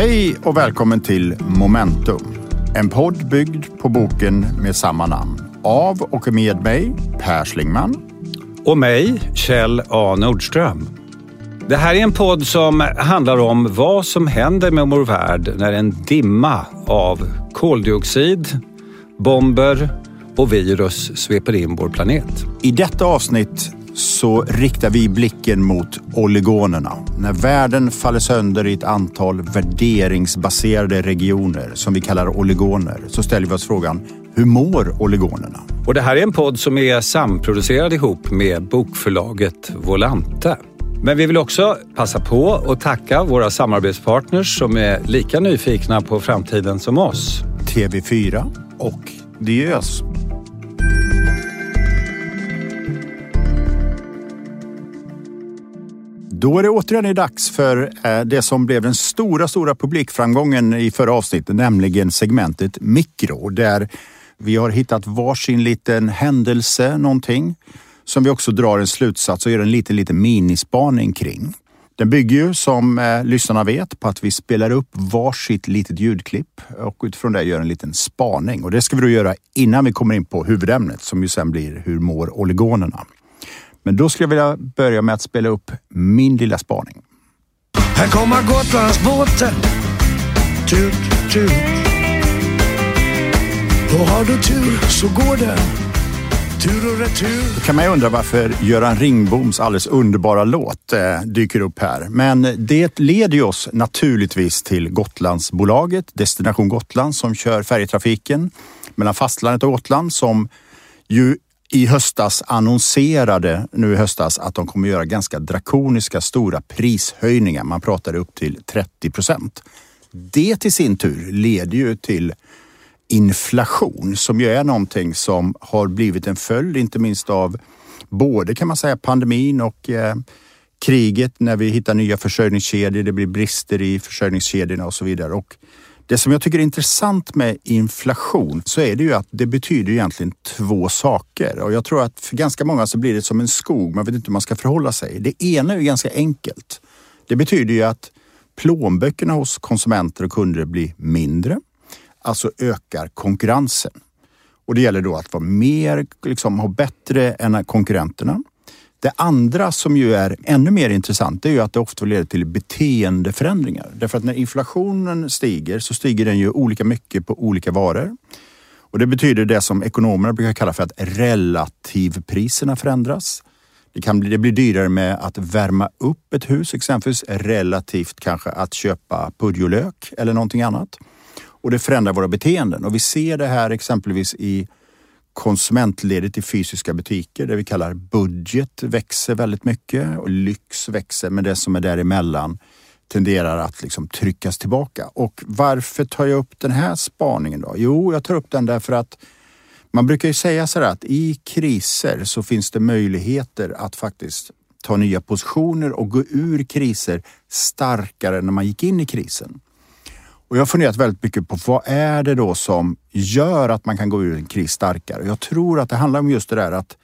Hej och välkommen till Momentum. En podd byggd på boken med samma namn. Av och med mig, Per Schlingman. Och mig, Kjell A Nordström. Det här är en podd som handlar om vad som händer med vår värld när en dimma av koldioxid, bomber och virus sveper in vår planet. I detta avsnitt så riktar vi blicken mot oligonerna. När världen faller sönder i ett antal värderingsbaserade regioner som vi kallar oligoner så ställer vi oss frågan hur mår oligonerna? Och det här är en podd som är samproducerad ihop med bokförlaget Volante. Men vi vill också passa på att tacka våra samarbetspartners som är lika nyfikna på framtiden som oss. TV4 och Diös. Då är det återigen dags för eh, det som blev den stora, stora publikframgången i förra avsnittet, nämligen segmentet mikro, där vi har hittat varsin liten händelse, någonting, som vi också drar en slutsats och gör en liten, liten minispaning kring. Den bygger ju som eh, lyssnarna vet på att vi spelar upp varsitt litet ljudklipp och utifrån det gör en liten spaning. Och det ska vi då göra innan vi kommer in på huvudämnet som ju sen blir Hur mår oligonerna? Men då skulle jag vilja börja med att spela upp min lilla spaning. Här kommer Gotlandsbåten. Tut, tut. Och har du tur så går den tur och retur. Då kan man ju undra varför Göran Ringboms alldeles underbara låt eh, dyker upp här. Men det leder ju oss naturligtvis till Gotlandsbolaget, Destination Gotland, som kör färjetrafiken mellan fastlandet och Gotland som ju i höstas annonserade nu i höstas att de kommer göra ganska drakoniska stora prishöjningar. Man pratade upp till 30 procent. Det till sin tur leder ju till inflation som ju är någonting som har blivit en följd, inte minst av både kan man säga pandemin och eh, kriget när vi hittar nya försörjningskedjor. Det blir brister i försörjningskedjorna och så vidare. Och det som jag tycker är intressant med inflation så är det ju att det betyder egentligen två saker och jag tror att för ganska många så blir det som en skog. Man vet inte hur man ska förhålla sig. Det ena är ju ganska enkelt. Det betyder ju att plånböckerna hos konsumenter och kunder blir mindre. Alltså ökar konkurrensen. Och det gäller då att vara mer, liksom ha bättre än konkurrenterna. Det andra som ju är ännu mer intressant är ju att det ofta leder till beteendeförändringar. Därför att när inflationen stiger så stiger den ju olika mycket på olika varor. Och det betyder det som ekonomerna brukar kalla för att relativpriserna förändras. Det, kan bli, det blir dyrare med att värma upp ett hus exempelvis relativt kanske att köpa purjolök eller någonting annat. Och det förändrar våra beteenden och vi ser det här exempelvis i konsumentledet i fysiska butiker, det vi kallar budget, växer väldigt mycket och lyx växer, men det som är däremellan tenderar att liksom tryckas tillbaka. Och varför tar jag upp den här spaningen då? Jo, jag tar upp den därför att man brukar ju säga så att i kriser så finns det möjligheter att faktiskt ta nya positioner och gå ur kriser starkare än när man gick in i krisen. Och jag har funderat väldigt mycket på vad är det då som gör att man kan gå ur en kris starkare? Jag tror att det handlar om just det där att,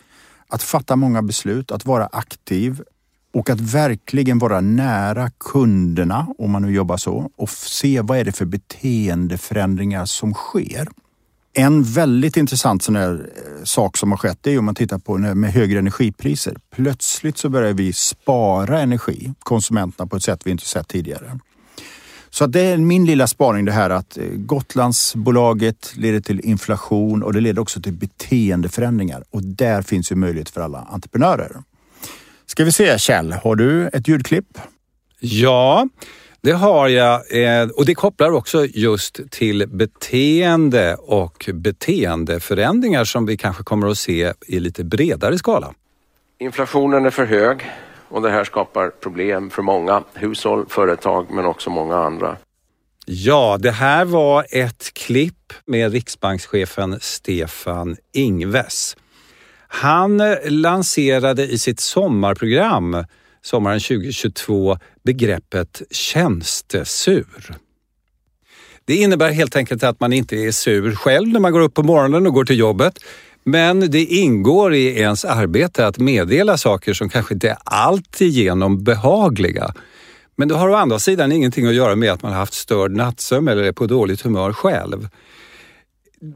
att fatta många beslut, att vara aktiv och att verkligen vara nära kunderna, om man nu jobbar så, och se vad är det för beteendeförändringar som sker. En väldigt intressant sån här eh, sak som har skett är om man tittar på med högre energipriser. Plötsligt så börjar vi spara energi, konsumenterna, på ett sätt vi inte sett tidigare. Så det är min lilla spaning det här att eh, Gotlandsbolaget leder till inflation och det leder också till beteendeförändringar och där finns ju möjlighet för alla entreprenörer. Ska vi se Kjell, har du ett ljudklipp? Ja, det har jag eh, och det kopplar också just till beteende och beteendeförändringar som vi kanske kommer att se i lite bredare skala. Inflationen är för hög och det här skapar problem för många hushåll, företag men också många andra. Ja, det här var ett klipp med riksbankschefen Stefan Ingves. Han lanserade i sitt sommarprogram sommaren 2022 begreppet tjänstesur. Det innebär helt enkelt att man inte är sur själv när man går upp på morgonen och går till jobbet men det ingår i ens arbete att meddela saker som kanske inte är alltigenom behagliga. Men det har å andra sidan ingenting att göra med att man har haft störd nattsömn eller är på dåligt humör själv.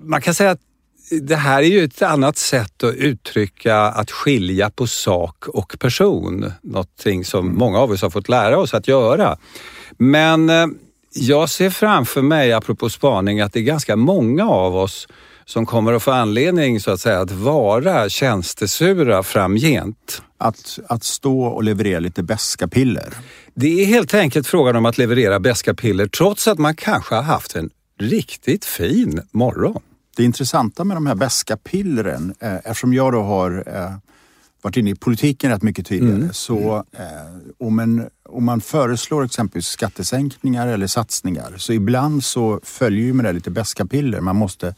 Man kan säga att det här är ju ett annat sätt att uttrycka att skilja på sak och person. Någonting som många av oss har fått lära oss att göra. Men eh, jag ser framför mig, apropå spaning, att det är ganska många av oss som kommer att få anledning så att säga att vara tjänstesura framgent. Att, att stå och leverera lite beska piller? Det är helt enkelt frågan om att leverera beska piller trots att man kanske har haft en riktigt fin morgon. Det intressanta med de här beska pillren, eh, eftersom jag då har eh, varit inne i politiken rätt mycket tidigare, mm. så eh, om, en, om man föreslår exempelvis skattesänkningar eller satsningar, så ibland så följer ju med det lite beska piller. Man måste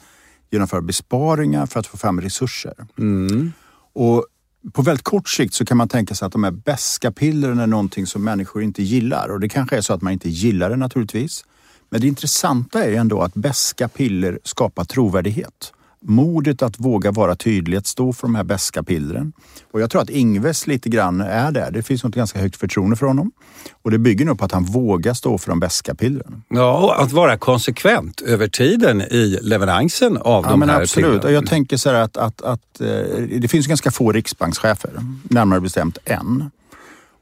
genomföra besparingar för att få fram resurser. Mm. Och på väldigt kort sikt så kan man tänka sig att de här beska pillren är någonting som människor inte gillar och det kanske är så att man inte gillar det naturligtvis. Men det intressanta är ändå att beska piller skapar trovärdighet modet att våga vara tydlig, att stå för de här beska pillren. Och jag tror att Ingves lite grann är där. Det finns något ganska högt förtroende för honom. Och det bygger nog på att han vågar stå för de beska pillren. Ja, och att vara konsekvent över tiden i leveransen av ja, de men här Absolut. Pillen. Och jag tänker så här att, att, att, eh, det finns ganska få riksbankschefer, närmare bestämt en.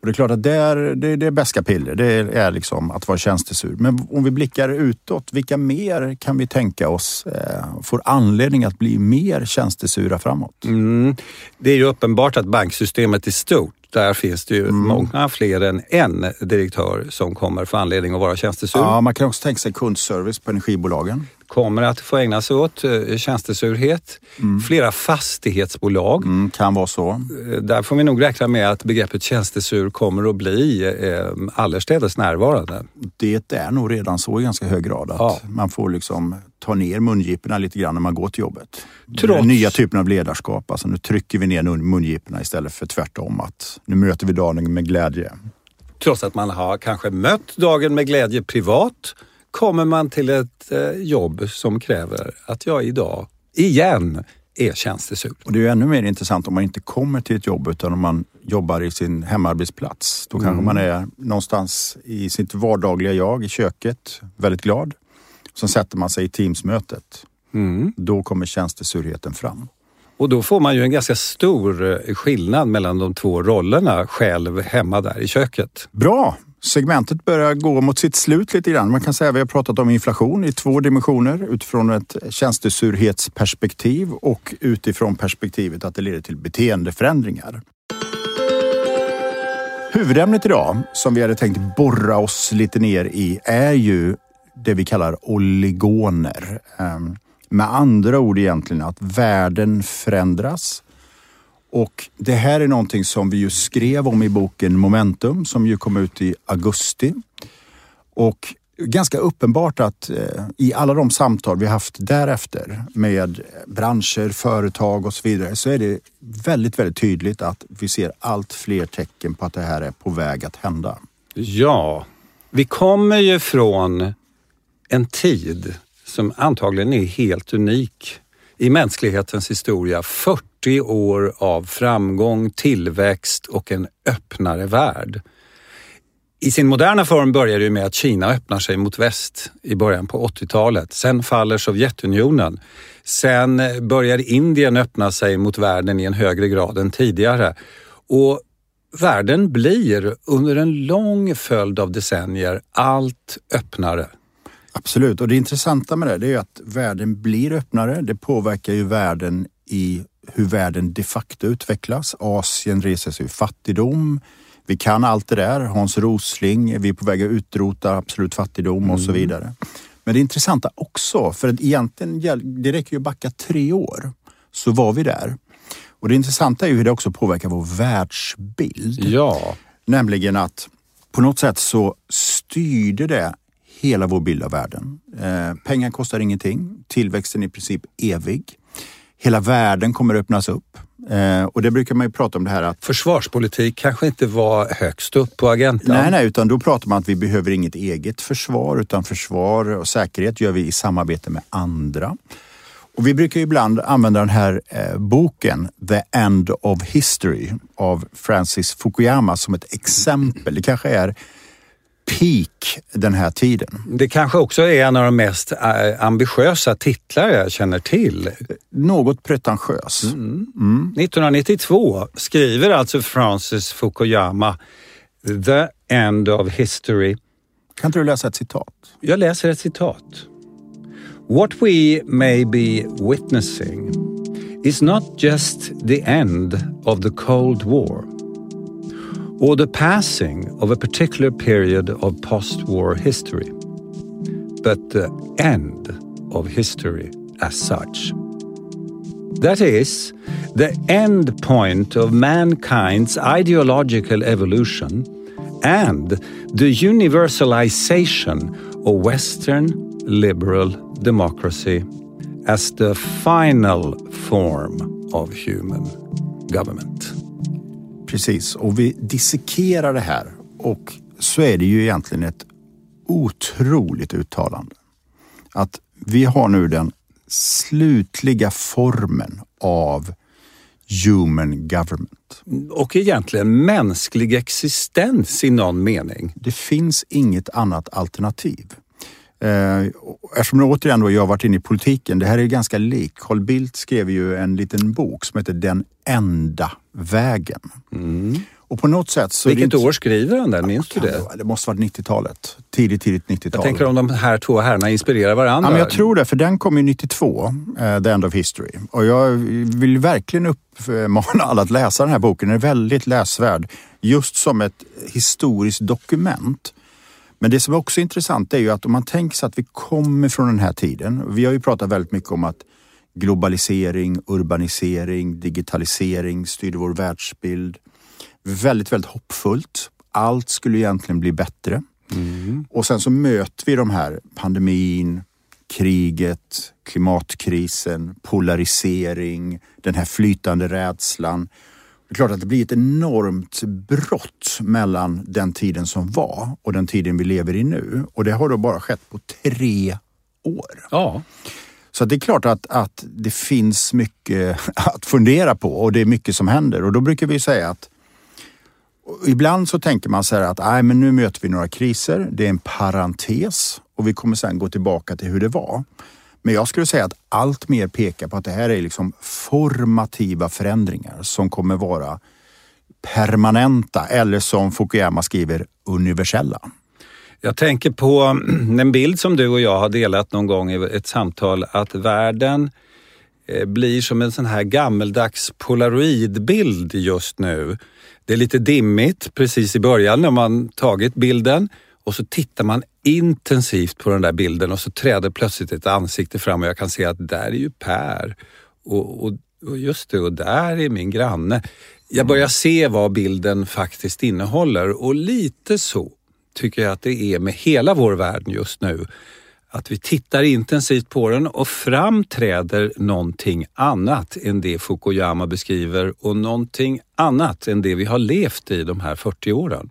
Och det är klart att det är, det, det är bäska piller. Det är liksom att vara tjänstesur. Men om vi blickar utåt, vilka mer kan vi tänka oss eh, får anledning att bli mer tjänstesura framåt? Mm. Det är ju uppenbart att banksystemet är stort där finns det ju mm. många fler än en direktör som kommer få anledning att vara tjänstesur. Ja, man kan också tänka sig kundservice på energibolagen kommer att få ägna sig åt eh, tjänstesurhet. Mm. Flera fastighetsbolag. Mm, kan vara så. Eh, där får vi nog räkna med att begreppet tjänstesur kommer att bli eh, allestädes närvarande. Det är nog redan så i ganska hög grad att ja. man får liksom ta ner mungiporna lite grann när man går till jobbet. Trots... Den nya typen av ledarskap. Alltså nu trycker vi ner mungiporna istället för tvärtom. Att nu möter vi dagen med glädje. Trots att man har kanske mött dagen med glädje privat kommer man till ett eh, jobb som kräver att jag idag igen är tjänstesur. Och det är ju ännu mer intressant om man inte kommer till ett jobb utan om man jobbar i sin hemarbetsplats. Då mm. kanske man är någonstans i sitt vardagliga jag i köket, väldigt glad. Sen sätter man sig i Teamsmötet. Mm. Då kommer tjänstesurheten fram. Och då får man ju en ganska stor eh, skillnad mellan de två rollerna själv hemma där i köket. Bra! Segmentet börjar gå mot sitt slut lite grann. Man kan säga att vi har pratat om inflation i två dimensioner utifrån ett tjänstesurhetsperspektiv och utifrån perspektivet att det leder till beteendeförändringar. Huvudämnet idag som vi hade tänkt borra oss lite ner i är ju det vi kallar oligoner. Ehm, med andra ord egentligen att världen förändras och det här är någonting som vi ju skrev om i boken Momentum som ju kom ut i augusti. Och ganska uppenbart att eh, i alla de samtal vi haft därefter med branscher, företag och så vidare så är det väldigt, väldigt tydligt att vi ser allt fler tecken på att det här är på väg att hända. Ja, vi kommer ju från en tid som antagligen är helt unik i mänsklighetens historia. 40 år av framgång, tillväxt och en öppnare värld. I sin moderna form börjar det med att Kina öppnar sig mot väst i början på 80-talet. Sen faller Sovjetunionen. Sen börjar Indien öppna sig mot världen i en högre grad än tidigare. Och världen blir under en lång följd av decennier allt öppnare. Absolut, och det intressanta med det är att världen blir öppnare. Det påverkar ju världen i hur världen de facto utvecklas. Asien reser sig ur fattigdom. Vi kan allt det där. Hans Rosling, vi är på väg att utrota absolut fattigdom och så mm. vidare. Men det intressanta också, för att egentligen, det räcker ju att backa tre år, så var vi där. Och det intressanta är ju hur det också påverkar vår världsbild. Ja. Nämligen att på något sätt så styrde det hela vår bild av världen. Eh, pengar kostar ingenting. Tillväxten är i princip evig hela världen kommer att öppnas upp. Eh, och det brukar man ju prata om det här att... Försvarspolitik kanske inte var högst upp på agendan? Nej, nej, utan då pratar man att vi behöver inget eget försvar utan försvar och säkerhet gör vi i samarbete med andra. Och vi brukar ibland använda den här eh, boken The End of History av Francis Fukuyama som ett exempel. Det kanske är peak den här tiden. Det kanske också är en av de mest eh, ambitiösa titlar jag känner till. Något pretentiös. Mm. Mm. 1992 skriver alltså Francis Fukuyama The End of History. Kan inte du läsa ett citat? Jag läser ett citat. What we may be witnessing is not just the end of the Cold War or the passing of a particular period of post-war history, but the end of history as such. That is, the end point of mankind's ideological evolution and the universalization of Western liberal democracy as the final form of human government. Precis, och vi dissekerar det här och så är det ju egentligen ett otroligt uttalande. Att vi har nu den slutliga formen av human government. Och egentligen mänsklig existens i någon mening. Det finns inget annat alternativ. Eh, eftersom återigen då jag har varit inne i politiken, det här är ganska likt. Carl Bildt skrev ju en liten bok som heter Den enda vägen. Mm. Och på något sätt så Vilket år skriver han den? Minns du det? Det måste varit 90-talet. Tidigt, tidigt 90-tal. Jag tänker om de här två herrarna inspirerar varandra. Ja, men jag tror det, för den kom ju 92, uh, The End of History. Och jag vill verkligen uppmana alla att läsa den här boken. Den är väldigt läsvärd. Just som ett historiskt dokument men det som är också intressant är ju att om man tänker sig att vi kommer från den här tiden. Vi har ju pratat väldigt mycket om att globalisering, urbanisering, digitalisering styrde vår världsbild. Väldigt, väldigt hoppfullt. Allt skulle egentligen bli bättre. Mm. Och sen så möter vi de här pandemin, kriget, klimatkrisen, polarisering, den här flytande rädslan. Det är klart att det blir ett enormt brott mellan den tiden som var och den tiden vi lever i nu. Och det har då bara skett på tre år. Ja. Så det är klart att, att det finns mycket att fundera på och det är mycket som händer. Och då brukar vi säga att Ibland så tänker man så här att Nej, men nu möter vi några kriser. Det är en parentes och vi kommer sen gå tillbaka till hur det var. Men jag skulle säga att allt mer pekar på att det här är liksom formativa förändringar som kommer vara permanenta eller som Fukuyama skriver universella. Jag tänker på en bild som du och jag har delat någon gång i ett samtal att världen eh, blir som en sån här gammeldags polaroidbild just nu. Det är lite dimmigt precis i början när man tagit bilden och så tittar man intensivt på den där bilden och så träder plötsligt ett ansikte fram och jag kan se att där är ju Per och, och, och just det, och där är min granne. Jag börjar se vad bilden faktiskt innehåller och lite så tycker jag att det är med hela vår värld just nu. Att vi tittar intensivt på den och framträder någonting annat än det Fukuyama beskriver och någonting annat än det vi har levt i de här 40 åren.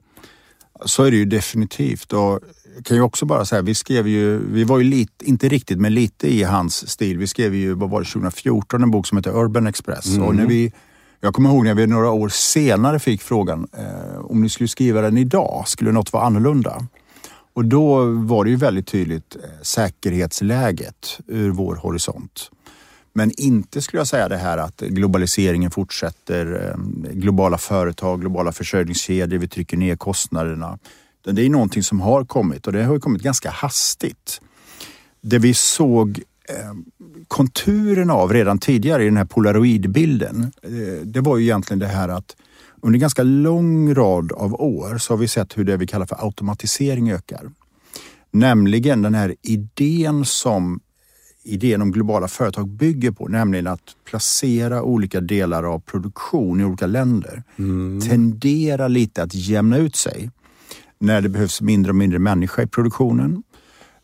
Så är det ju definitivt och jag kan ju också bara säga, vi skrev ju, vi var ju lite, inte riktigt men lite i hans stil. Vi skrev ju, vad var det, 2014 en bok som heter Urban Express mm. och när vi jag kommer ihåg när vi några år senare fick frågan eh, om ni skulle skriva den idag, skulle något vara annorlunda? Och då var det ju väldigt tydligt eh, säkerhetsläget ur vår horisont. Men inte skulle jag säga det här att globaliseringen fortsätter, eh, globala företag, globala försörjningskedjor, vi trycker ner kostnaderna. Det är någonting som har kommit och det har kommit ganska hastigt. Det vi såg eh, konturen av redan tidigare i den här polaroidbilden, eh, det var ju egentligen det här att under en ganska lång rad av år så har vi sett hur det vi kallar för automatisering ökar. Nämligen den här idén som idén om globala företag bygger på, nämligen att placera olika delar av produktion i olika länder, mm. tenderar lite att jämna ut sig när det behövs mindre och mindre människa i produktionen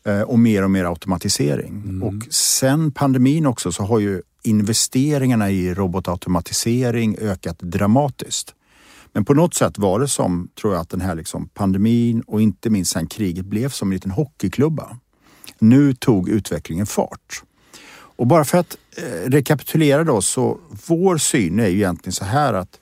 eh, och mer och mer automatisering. Mm. Och sen pandemin också så har ju investeringarna i robotautomatisering ökat dramatiskt. Men på något sätt var det som, tror jag, att den här liksom pandemin och inte minst sen kriget blev som en liten hockeyklubba. Nu tog utvecklingen fart. Och bara för att eh, rekapitulera då så vår syn är ju egentligen så här att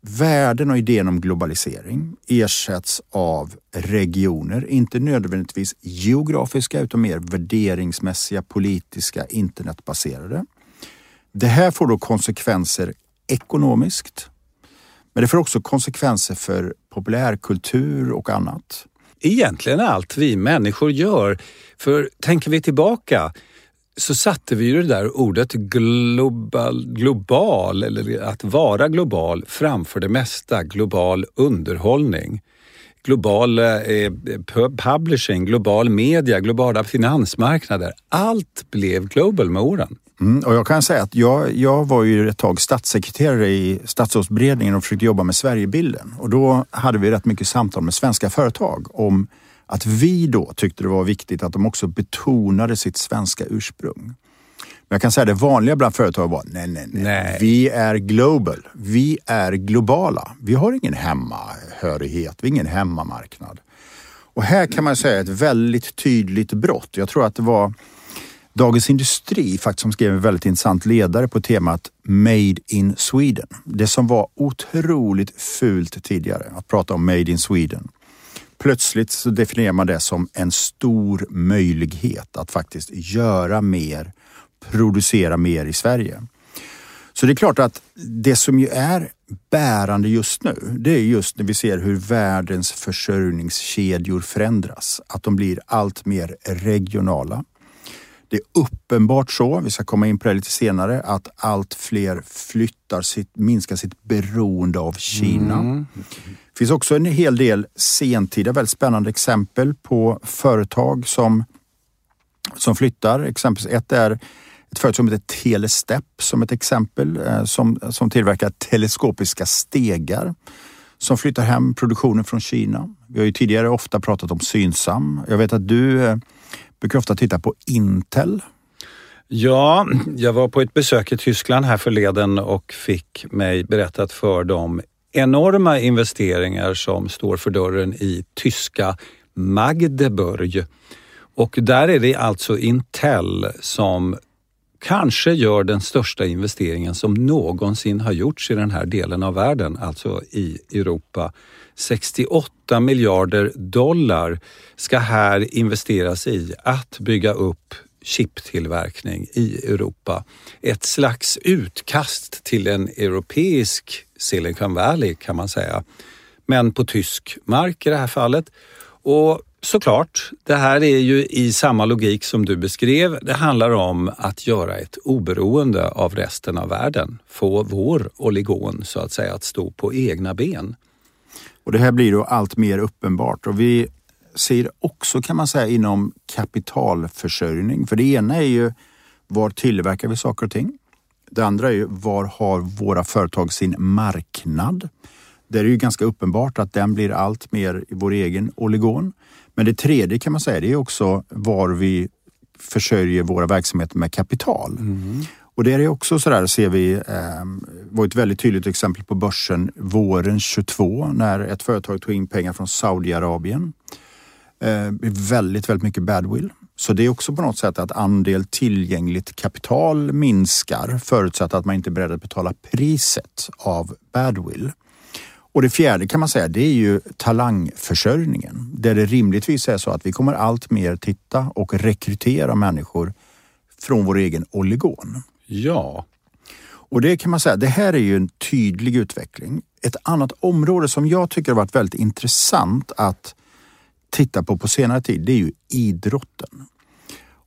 värden och idén om globalisering ersätts av regioner, inte nödvändigtvis geografiska utan mer värderingsmässiga, politiska, internetbaserade. Det här får då konsekvenser ekonomiskt, men det får också konsekvenser för populärkultur och annat. Egentligen allt vi människor gör. För tänker vi tillbaka så satte vi ju det där ordet global, global eller att vara global framför det mesta. Global underhållning, global eh, publishing, global media, globala finansmarknader. Allt blev global med åren. Mm, och jag kan säga att jag, jag var ju ett tag statssekreterare i statsrådsberedningen och försökte jobba med Sverigebilden. Och då hade vi rätt mycket samtal med svenska företag om att vi då tyckte det var viktigt att de också betonade sitt svenska ursprung. Men jag kan säga det vanliga bland företag var nej, nej, nej, nej. Vi är global. Vi är globala. Vi har ingen hemmahörighet. Vi har ingen hemmamarknad. Och här kan man säga ett väldigt tydligt brott. Jag tror att det var Dagens Industri faktiskt som skrev en väldigt intressant ledare på temat Made in Sweden. Det som var otroligt fult tidigare, att prata om Made in Sweden. Plötsligt så definierar man det som en stor möjlighet att faktiskt göra mer, producera mer i Sverige. Så det är klart att det som ju är bärande just nu, det är just när vi ser hur världens försörjningskedjor förändras. Att de blir allt mer regionala. Det är uppenbart så, vi ska komma in på det lite senare, att allt fler flyttar sitt, minskar sitt beroende av Kina. Mm. Det finns också en hel del sentida, väldigt spännande exempel på företag som, som flyttar. Exempelvis ett är ett företag som heter Telestep som ett exempel eh, som, som tillverkar teleskopiska stegar som flyttar hem produktionen från Kina. Vi har ju tidigare ofta pratat om Synsam. Jag vet att du eh, brukar ofta titta på Intel. Ja, jag var på ett besök i Tyskland här förleden och fick mig berättat för de enorma investeringar som står för dörren i tyska Magdeburg. Och där är det alltså Intel som kanske gör den största investeringen som någonsin har gjorts i den här delen av världen, alltså i Europa. 68 miljarder dollar ska här investeras i att bygga upp chiptillverkning i Europa. Ett slags utkast till en europeisk Silicon Valley kan man säga. Men på tysk mark i det här fallet. Och såklart, det här är ju i samma logik som du beskrev. Det handlar om att göra ett oberoende av resten av världen. Få vår oligon så att säga att stå på egna ben. Och Det här blir då allt mer uppenbart och vi ser också kan man säga inom kapitalförsörjning. För det ena är ju var tillverkar vi saker och ting? Det andra är ju var har våra företag sin marknad? Där är det ju ganska uppenbart att den blir allt mer i vår egen oligon. Men det tredje kan man säga, det är också var vi försörjer våra verksamheter med kapital. Mm. Och det är också sådär, ser vi, eh, var ett väldigt tydligt exempel på börsen våren 22 när ett företag tog in pengar från Saudiarabien. Eh, väldigt, väldigt mycket badwill. Så det är också på något sätt att andel tillgängligt kapital minskar förutsatt att man inte är beredd att betala priset av badwill. Och det fjärde kan man säga, det är ju talangförsörjningen. Där det rimligtvis är så att vi kommer allt mer titta och rekrytera människor från vår egen oligon. Ja. Och det kan man säga, det här är ju en tydlig utveckling. Ett annat område som jag tycker har varit väldigt intressant att titta på på senare tid, det är ju idrotten.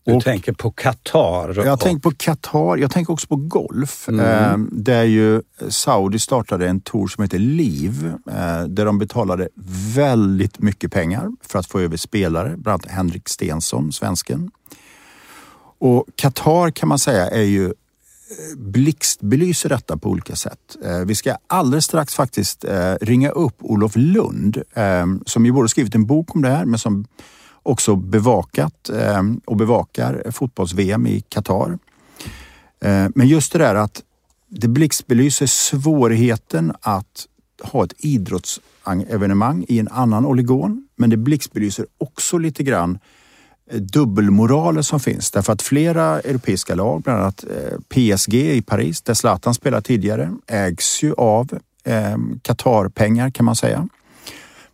Du och tänker på Qatar? Jag tänker på Qatar. Jag tänker också på golf. Mm. Eh, där ju Saudi startade en tour som heter Liv. Eh, där de betalade väldigt mycket pengar för att få över spelare. Bland annat Henrik Stensson, svensken. Och Qatar kan man säga är ju blixtbelyser detta på olika sätt. Eh, vi ska alldeles strax faktiskt eh, ringa upp Olof Lund eh, som ju både skrivit en bok om det här men som också bevakat och bevakar fotbolls-VM i Qatar. Men just det där att det blixtbelyser svårigheten att ha ett idrottsevenemang i en annan oligon. Men det blixtbelyser också lite grann dubbelmoralen som finns. Därför att flera europeiska lag, bland annat eh, PSG i Paris, där Zlatan spelade tidigare, ägs ju av ehm, Qatar-pengar kan man säga.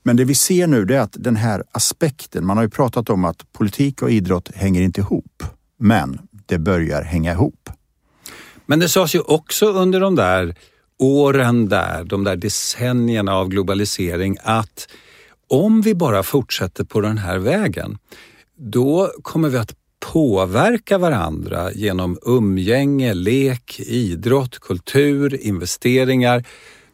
Men det vi ser nu är att den här aspekten, man har ju pratat om att politik och idrott hänger inte ihop. Men det börjar hänga ihop. Men det sades ju också under de där åren där, de där decennierna av globalisering att om vi bara fortsätter på den här vägen, då kommer vi att påverka varandra genom umgänge, lek, idrott, kultur, investeringar.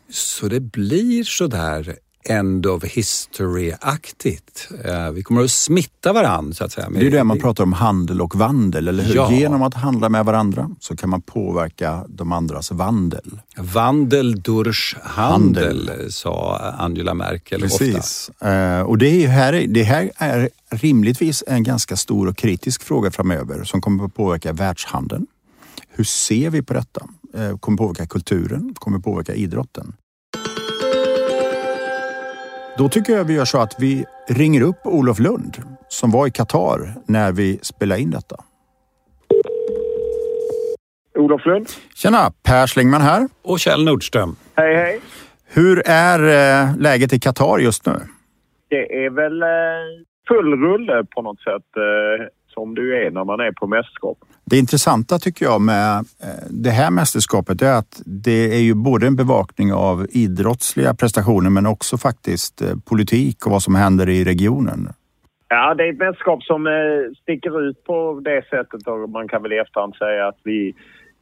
Så det blir sådär end of history-aktigt. Eh, vi kommer att smitta varandra så att säga. Det är det man pratar om handel och vandel, eller hur? Ja. Genom att handla med varandra så kan man påverka de andras vandel. Vandel durch handel, handel. sa Angela Merkel Precis. ofta. Eh, och det, är här, det här är rimligtvis en ganska stor och kritisk fråga framöver som kommer att påverka världshandeln. Hur ser vi på detta? Eh, kommer påverka kulturen, kommer påverka idrotten. Då tycker jag vi gör så att vi ringer upp Olof Lund som var i Qatar när vi spelade in detta. Olof Lund. Tjena! Per Slingman här. Och Kjell Nordström. Hej, hej. Hur är eh, läget i Qatar just nu? Det är väl eh, full rulle på något sätt eh, som det ju är när man är på mästerskap. Det intressanta tycker jag med eh, det här mästerskapet är att det är ju både en bevakning av idrottsliga prestationer men också faktiskt eh, politik och vad som händer i regionen. Ja, det är ett mästerskap som eh, sticker ut på det sättet och man kan väl i efterhand säga att vi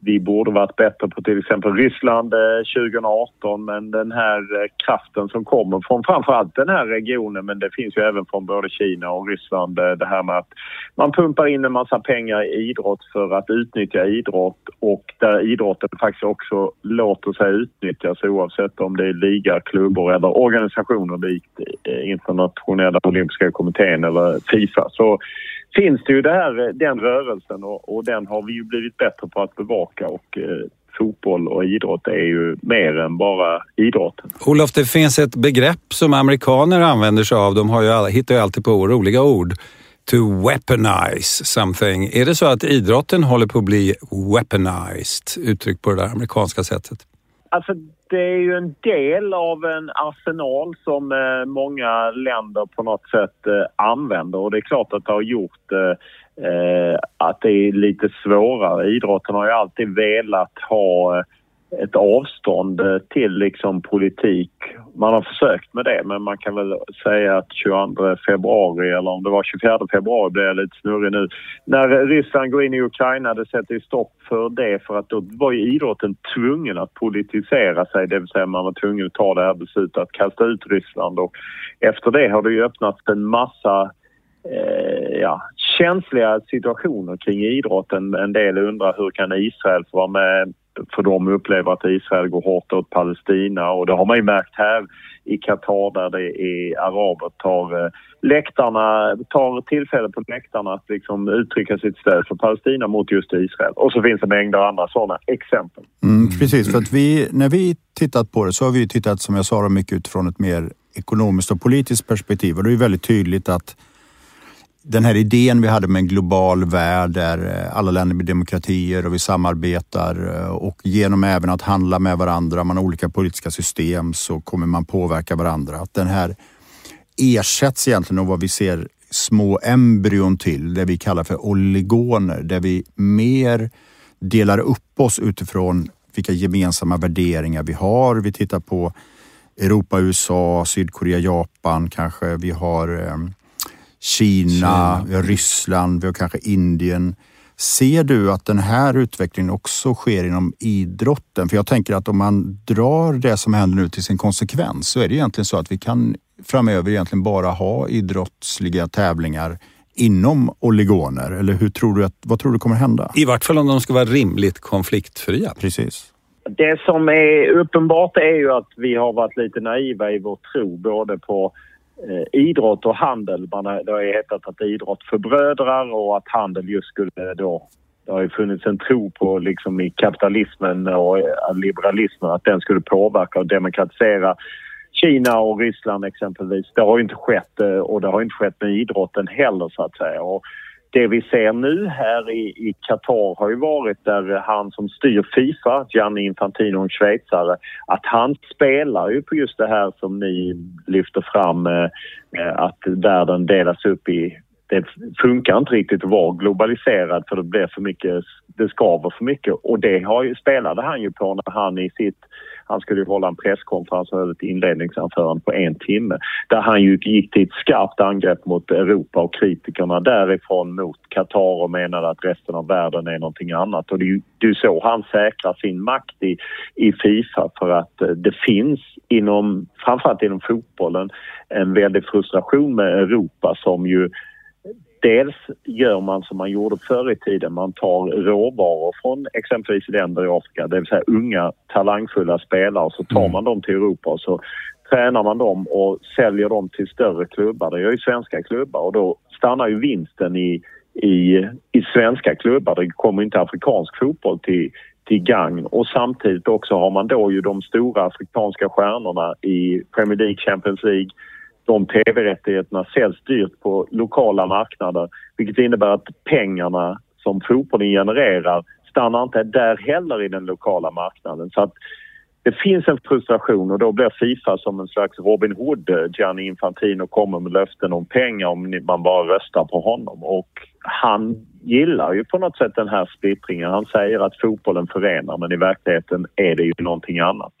vi borde varit bättre på till exempel Ryssland eh, 2018 men den här eh, kraften som kommer från framförallt den här regionen men det finns ju även från både Kina och Ryssland eh, det här med att man pumpar in en massa pengar i idrott för att utnyttja idrott och där idrotten faktiskt också låter sig utnyttjas oavsett om det är liga, klubbar eller organisationer likt internationella olympiska kommittén eller Fifa. Så finns det ju det här, den rörelsen och, och den har vi ju blivit bättre på att bevaka och eh, fotboll och idrott är ju mer än bara idrotten. Olof, det finns ett begrepp som amerikaner använder sig av. De har ju, hittar ju alltid på roliga ord. To weaponize something. Är det så att idrotten håller på att bli weaponized, uttryckt på det där amerikanska sättet? Alltså det är ju en del av en arsenal som eh, många länder på något sätt eh, använder och det är klart att det har gjort eh, eh att det är lite svårare. Idrotten har ju alltid velat ha eh, ett avstånd eh, till liksom politik. Man har försökt med det men man kan väl säga att 22 februari eller om det var 24 februari blev jag lite snurrig nu. När Ryssland går in i Ukraina det sätter ju stopp för det för att då var ju idrotten tvungen att politisera sig det vill säga man var tvungen att ta det här beslutet att kasta ut Ryssland och efter det har det ju öppnats en massa eh, ja, känsliga situationer kring idrotten. En del undrar hur kan Israel få vara med för de upplever att Israel går hårt åt Palestina och det har man ju märkt här i Qatar där det är araber tar eh, läktarna, tar tillfälle på läktarna att liksom uttrycka sitt stöd för Palestina mot just Israel. Och så finns det mängder andra sådana exempel. Mm, precis, för att vi, när vi tittat på det så har vi tittat som jag sa mycket utifrån ett mer ekonomiskt och politiskt perspektiv och det är väldigt tydligt att den här idén vi hade med en global värld där eh, alla länder blir demokratier och vi samarbetar eh, och genom även att handla med varandra, man har olika politiska system så kommer man påverka varandra. Att den här ersätts egentligen av vad vi ser små embryon till, det vi kallar för oligoner, där vi mer delar upp oss utifrån vilka gemensamma värderingar vi har. Vi tittar på Europa, USA, Sydkorea, Japan kanske. Vi har eh, Kina, Kina. Vi har Ryssland, vi har kanske Indien. Ser du att den här utvecklingen också sker inom idrotten? För jag tänker att om man drar det som händer nu till sin konsekvens så är det egentligen så att vi kan framöver egentligen bara ha idrottsliga tävlingar inom oligoner. Eller hur tror du att, vad tror du kommer hända? I vart fall om de ska vara rimligt konfliktfria. Precis. Det som är uppenbart är ju att vi har varit lite naiva i vår tro både på eh, idrott och handel. Man har, det har ju hetat att idrott förbrödrar och att handel just skulle då... Det har ju funnits en tro på liksom i kapitalismen och eh, liberalismen att den skulle påverka och demokratisera Kina och Ryssland exempelvis. Det har ju inte skett eh, och det har inte skett med idrotten heller så att säga. Och det vi ser nu här i Qatar har ju varit där han som styr Fifa, Gianni Infantino, en schweizare, att han spelar ju på just det här som ni lyfter fram, eh, eh, att världen delas upp i det funkar inte riktigt att vara globaliserad för det blir för mycket, det skaver för mycket och det har ju, spelade han ju på när han i sitt han skulle ju hålla en presskonferens och höll ett inledningsanförande på en timme där han ju gick till ett skarpt angrepp mot Europa och kritikerna därifrån mot Qatar och menade att resten av världen är någonting annat. Och det är ju det är så han säkrar sin makt i, i Fifa för att eh, det finns inom, framförallt inom fotbollen, en väldig frustration med Europa som ju Dels gör man som man gjorde förr i tiden. Man tar råvaror från exempelvis länder i Afrika, det vill säga unga talangfulla spelare, så tar mm. man dem till Europa och så tränar man dem och säljer dem till större klubbar. Det gör ju svenska klubbar och då stannar ju vinsten i, i, i svenska klubbar. Det kommer inte afrikansk fotboll till, till gagn och samtidigt också har man då ju de stora afrikanska stjärnorna i Premier League, Champions League, de tv-rättigheterna säljs dyrt på lokala marknader vilket innebär att pengarna som fotbollen genererar stannar inte där heller i den lokala marknaden. Så att det finns en frustration och då blir Fifa som en slags Robin Hood. Eh, Gianni Infantino kommer med löften om pengar om man bara röstar på honom och han gillar ju på något sätt den här splittringen. Han säger att fotbollen förenar men i verkligheten är det ju någonting annat.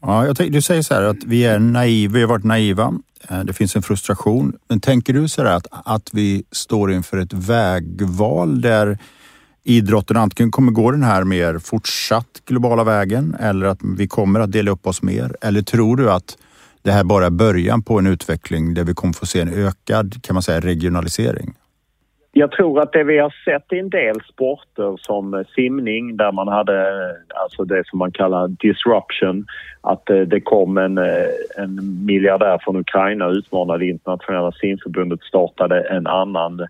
Ja, jag du säger så här att vi är naiva, vi har varit naiva. Eh, det finns en frustration. Men tänker du så här att, att vi står inför ett vägval där idrotten antingen kommer gå den här mer fortsatt globala vägen eller att vi kommer att dela upp oss mer? Eller tror du att det här bara är början på en utveckling där vi kommer få se en ökad, kan man säga, regionalisering? Jag tror att det vi har sett i en del sporter som simning där man hade alltså det som man kallar disruption. Att eh, det kom en, eh, en miljardär från Ukraina och utmanade internationella simförbundet startade en annan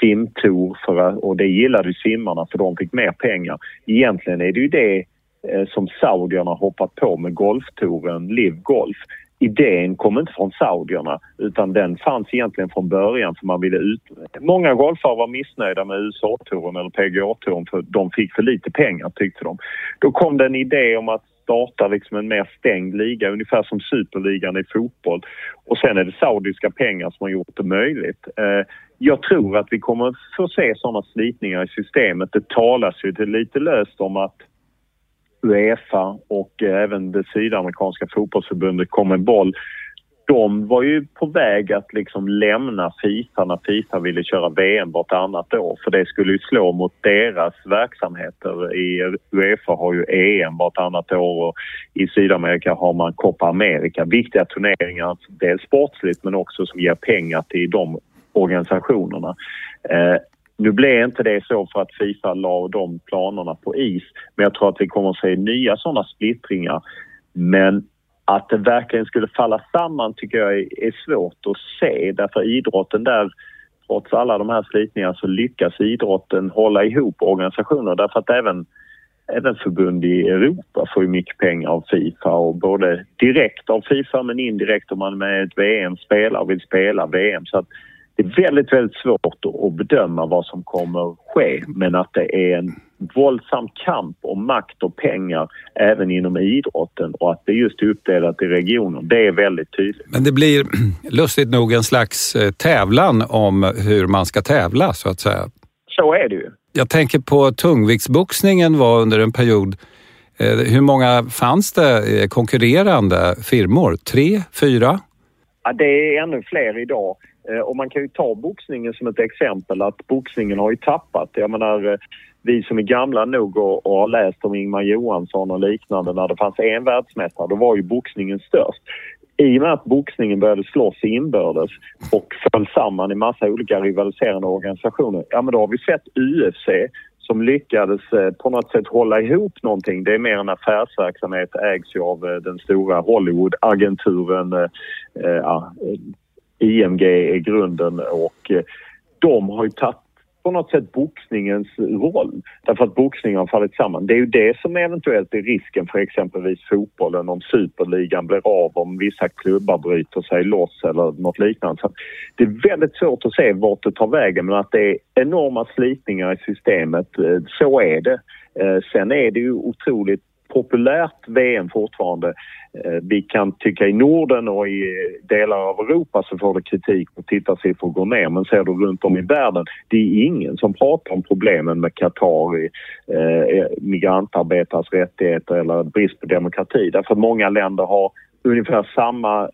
simtour för, och det gillade simmarna för de fick mer pengar. Egentligen är det ju det eh, som saudierna hoppat på med golftouren Live Golf idén kom inte från saudierna utan den fanns egentligen från början för man ville ut... Många golfare var missnöjda med USA-touren eller PGA-touren för de fick för lite pengar tyckte de. Då kom det en idé om att starta liksom en mer stängd liga, ungefär som superligan i fotboll. Och sen är det saudiska pengar som har gjort det möjligt. Eh, jag tror att vi kommer få se sådana slitningar i systemet. Det talas ju lite löst om att Uefa och eh, även det sydamerikanska fotbollsförbundet boll. de var ju på väg att liksom lämna Fifa när Fifa ville köra VM vartannat år för det skulle ju slå mot deras verksamheter. I Uefa har ju EM vartannat år och i Sydamerika har man Copa America. Viktiga turneringar, dels sportsligt men också som ger pengar till de organisationerna. Eh, nu blev inte det så för att Fifa la de planerna på is men jag tror att vi kommer att se nya sådana splittringar. Men att det verkligen skulle falla samman tycker jag är svårt att se därför idrotten där trots alla de här slitningarna så lyckas idrotten hålla ihop organisationer därför att även, även förbund i Europa får ju mycket pengar av Fifa och både direkt av Fifa men indirekt om man med ett VM spelar och vill spela VM. Så att det är väldigt, väldigt svårt att bedöma vad som kommer ske men att det är en våldsam kamp om makt och pengar även inom idrotten och att det just är uppdelat i regioner, det är väldigt tydligt. Men det blir lustigt nog en slags eh, tävlan om hur man ska tävla så att säga. Så är det ju. Jag tänker på tungviktsboxningen var under en period eh, hur många fanns det eh, konkurrerande firmor? Tre? Fyra? Ja, det är ännu fler idag. Eh, och man kan ju ta boxningen som ett exempel att boxningen har ju tappat. Jag menar, eh, vi som är gamla nog och, och har läst om Ingmar Johansson och liknande när det fanns en världsmästare, då var ju boxningen störst. I och med att boxningen började slåss inbördes och föll samman i massa olika rivaliserande organisationer, ja men då har vi sett UFC som lyckades eh, på något sätt hålla ihop någonting. Det är mer en affärsverksamhet, ägs ju av den stora Hollywood-agenturen ja, IMG är grunden och eh, de har ju tagit på något sätt boxningens roll. Därför att boxningen har fallit samman. Det är ju det som eventuellt är risken för exempelvis fotbollen om superligan blir av, om vissa klubbar bryter sig loss eller något liknande. Så det är väldigt svårt att se vart det tar vägen men att det är enorma slitningar i systemet, eh, så är det. Eh, sen är det ju otroligt populärt VM fortfarande. Eh, vi kan tycka i Norden och i delar av Europa så får det kritik och tittarsiffror går ner men ser du runt om i världen, det är ingen som pratar om problemen med Qatar, eh, migrantarbetares rättigheter eller brist på demokrati därför många länder har ungefär samma,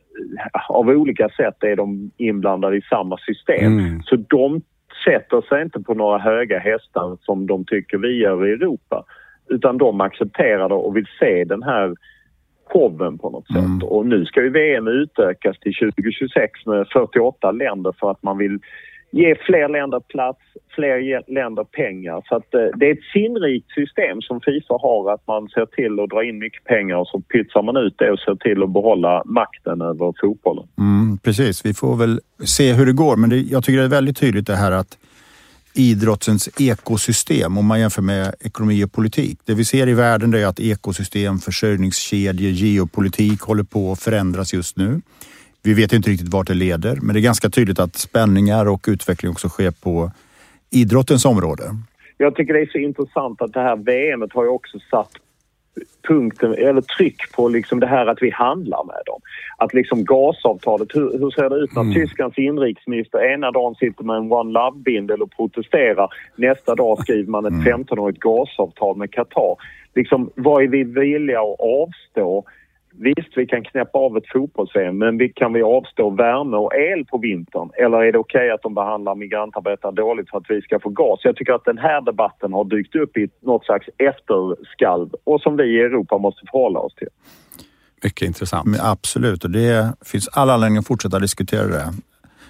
av olika sätt är de inblandade i samma system. Mm. Så de sätter sig inte på några höga hästar som de tycker vi gör i Europa utan de accepterar det och vill se den här showen på något mm. sätt. Och nu ska ju VM utökas till 2026 med 48 länder för att man vill ge fler länder plats, fler länder pengar. Så att eh, det är ett sinnrikt system som Fifa har att man ser till att dra in mycket pengar och så pytsar man ut det och ser till att behålla makten över fotbollen. Mm, precis, vi får väl se hur det går men det, jag tycker det är väldigt tydligt det här att idrottens ekosystem om man jämför med ekonomi och politik. Det vi ser i världen är att ekosystem, försörjningskedjor, geopolitik håller på att förändras just nu. Vi vet inte riktigt vart det leder, men det är ganska tydligt att spänningar och utveckling också sker på idrottens område. Jag tycker det är så intressant att det här VMet har ju också satt punkten, eller tryck på liksom det här att vi handlar med dem. Att liksom gasavtalet, hur, hur ser det ut när mm. Tysklands inrikesminister ena dagen sitter med en One Love-bindel och protesterar. Nästa dag skriver man ett mm. 15-årigt gasavtal med Qatar. Liksom, vad är vi villiga att avstå Visst, vi kan knäppa av ett fotbolls men vi, kan vi avstå värme och el på vintern? Eller är det okej okay att de behandlar migrantarbetare dåligt för att vi ska få gas? Jag tycker att den här debatten har dykt upp i något slags efterskalv och som vi i Europa måste förhålla oss till. Mycket intressant. Men absolut, och det finns all anledning att fortsätta diskutera det.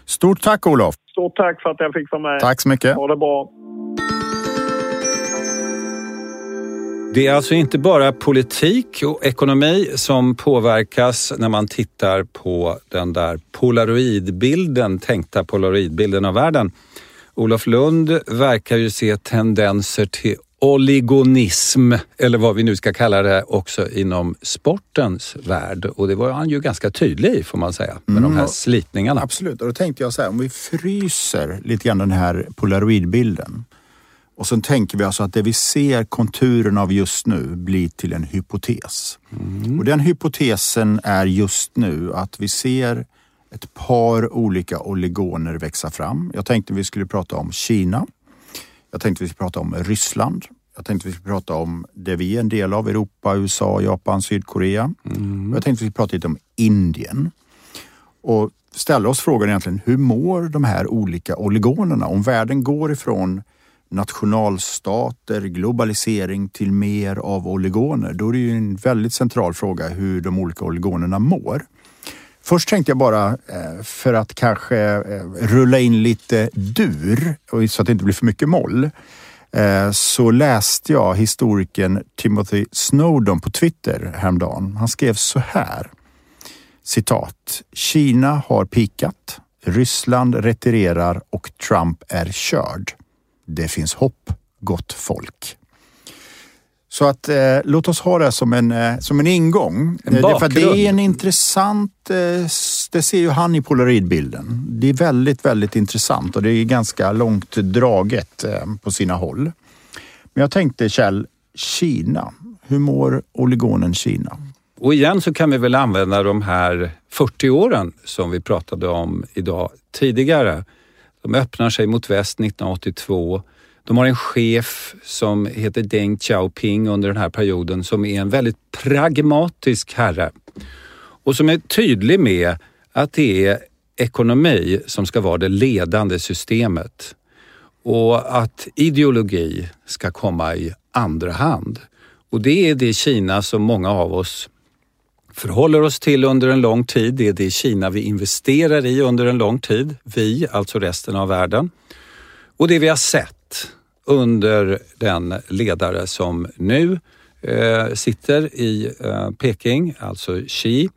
Stort tack Olof! Stort tack för att jag fick vara med. Tack så mycket. Ha det bra. Det är alltså inte bara politik och ekonomi som påverkas när man tittar på den där polaroidbilden, tänkta polaroidbilden av världen. Olof Lund verkar ju se tendenser till oligonism, eller vad vi nu ska kalla det, också inom sportens värld. Och det var han ju ganska tydlig i får man säga, med mm, de här mm. slitningarna. Absolut, och då tänkte jag så här, om vi fryser lite grann den här polaroidbilden och sen tänker vi alltså att det vi ser konturen av just nu blir till en hypotes. Mm. Och den hypotesen är just nu att vi ser ett par olika oligoner växa fram. Jag tänkte vi skulle prata om Kina. Jag tänkte vi skulle prata om Ryssland. Jag tänkte vi skulle prata om det vi är en del av, Europa, USA, Japan, Sydkorea. Mm. Jag tänkte vi skulle prata lite om Indien. Och ställa oss frågan egentligen, hur mår de här olika oligonerna? Om världen går ifrån nationalstater, globalisering till mer av oligoner. Då är det ju en väldigt central fråga hur de olika oligonerna mår. Först tänkte jag bara, eh, för att kanske eh, rulla in lite dur, så att det inte blir för mycket moll, eh, så läste jag historikern Timothy Snowden på Twitter häromdagen. Han skrev så här. Citat. Kina har pikat. Ryssland retirerar och Trump är körd. Det finns hopp, gott folk. Så att eh, låt oss ha det som en, eh, som en ingång. En bakgrund. För det är en intressant, eh, det ser ju han i polaroidbilden. Det är väldigt, väldigt intressant och det är ganska långt draget eh, på sina håll. Men jag tänkte Kjell, Kina. Hur mår oligonen Kina? Och igen så kan vi väl använda de här 40 åren som vi pratade om idag tidigare de öppnar sig mot väst 1982. De har en chef som heter Deng Xiaoping under den här perioden som är en väldigt pragmatisk herre och som är tydlig med att det är ekonomi som ska vara det ledande systemet och att ideologi ska komma i andra hand. Och det är det Kina som många av oss förhåller oss till under en lång tid. Det är det Kina vi investerar i under en lång tid. Vi, alltså resten av världen. Och det vi har sett under den ledare som nu eh, sitter i eh, Peking, alltså Xi,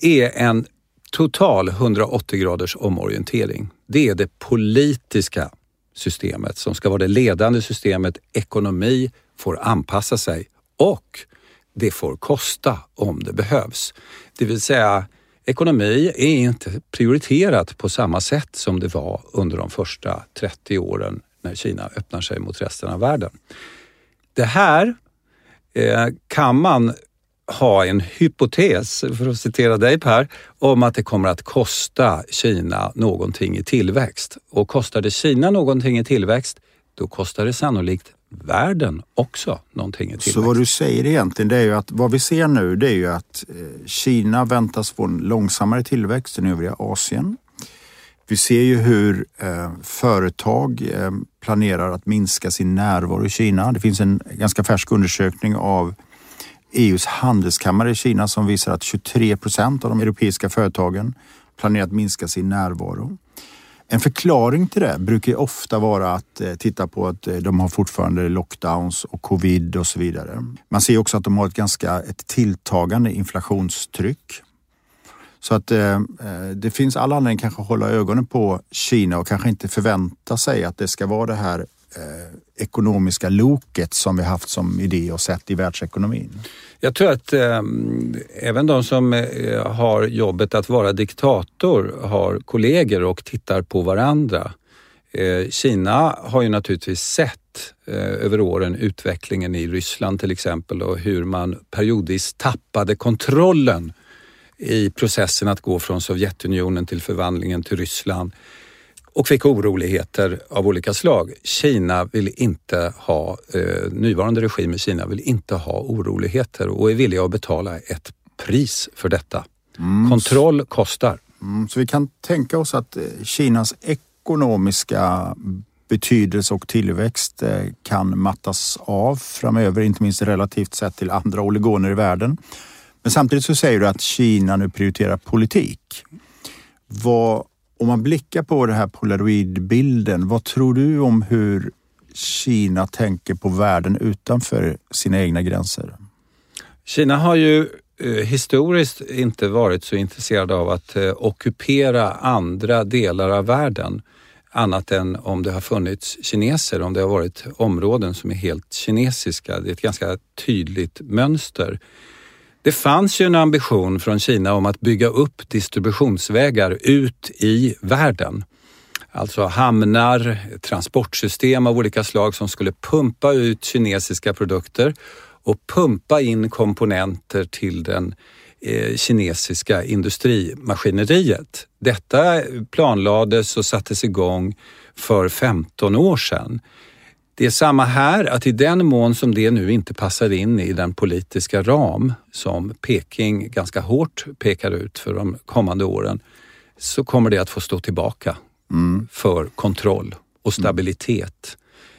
är en total 180 graders omorientering. Det är det politiska systemet som ska vara det ledande systemet. Ekonomi får anpassa sig och det får kosta om det behövs. Det vill säga ekonomi är inte prioriterat på samma sätt som det var under de första 30 åren när Kina öppnar sig mot resten av världen. Det här eh, kan man ha en hypotes, för att citera dig Per, om att det kommer att kosta Kina någonting i tillväxt. Och kostar det Kina någonting i tillväxt, då kostar det sannolikt världen också någonting i tillväxt. Så vad du säger egentligen det är ju att vad vi ser nu det är ju att eh, Kina väntas få en långsammare tillväxt än övriga Asien. Vi ser ju hur eh, företag eh, planerar att minska sin närvaro i Kina. Det finns en ganska färsk undersökning av EUs handelskammare i Kina som visar att 23 procent av de europeiska företagen planerar att minska sin närvaro. En förklaring till det brukar ofta vara att eh, titta på att eh, de har fortfarande lockdowns och covid och så vidare. Man ser också att de har ett ganska ett tilltagande inflationstryck. Så att eh, eh det finns all anledning kanske att hålla ögonen på Kina och kanske inte förvänta sig att det ska vara det här eh, ekonomiska loket som vi haft som idé och sett i världsekonomin? Jag tror att eh, även de som eh, har jobbet att vara diktator har kollegor och tittar på varandra. Eh, Kina har ju naturligtvis sett eh, över åren utvecklingen i Ryssland till exempel och hur man periodvis tappade kontrollen i processen att gå från Sovjetunionen till förvandlingen till Ryssland och fick oroligheter av olika slag. Kina vill inte ha, eh, nuvarande regim i Kina vill inte ha oroligheter och är villiga att betala ett pris för detta. Mm. Kontroll kostar. Mm, så vi kan tänka oss att eh, Kinas ekonomiska betydelse och tillväxt eh, kan mattas av framöver, inte minst relativt sett till andra oligoner i världen. Men samtidigt så säger du att Kina nu prioriterar politik. Vad om man blickar på den här polaroidbilden, vad tror du om hur Kina tänker på världen utanför sina egna gränser? Kina har ju eh, historiskt inte varit så intresserad av att eh, ockupera andra delar av världen annat än om det har funnits kineser, om det har varit områden som är helt kinesiska. Det är ett ganska tydligt mönster. Det fanns ju en ambition från Kina om att bygga upp distributionsvägar ut i världen. Alltså hamnar, transportsystem av olika slag som skulle pumpa ut kinesiska produkter och pumpa in komponenter till den eh, kinesiska industrimaskineriet. Detta planlades och sattes igång för 15 år sedan. Det är samma här, att i den mån som det nu inte passar in i den politiska ram som Peking ganska hårt pekar ut för de kommande åren, så kommer det att få stå tillbaka mm. för kontroll och stabilitet.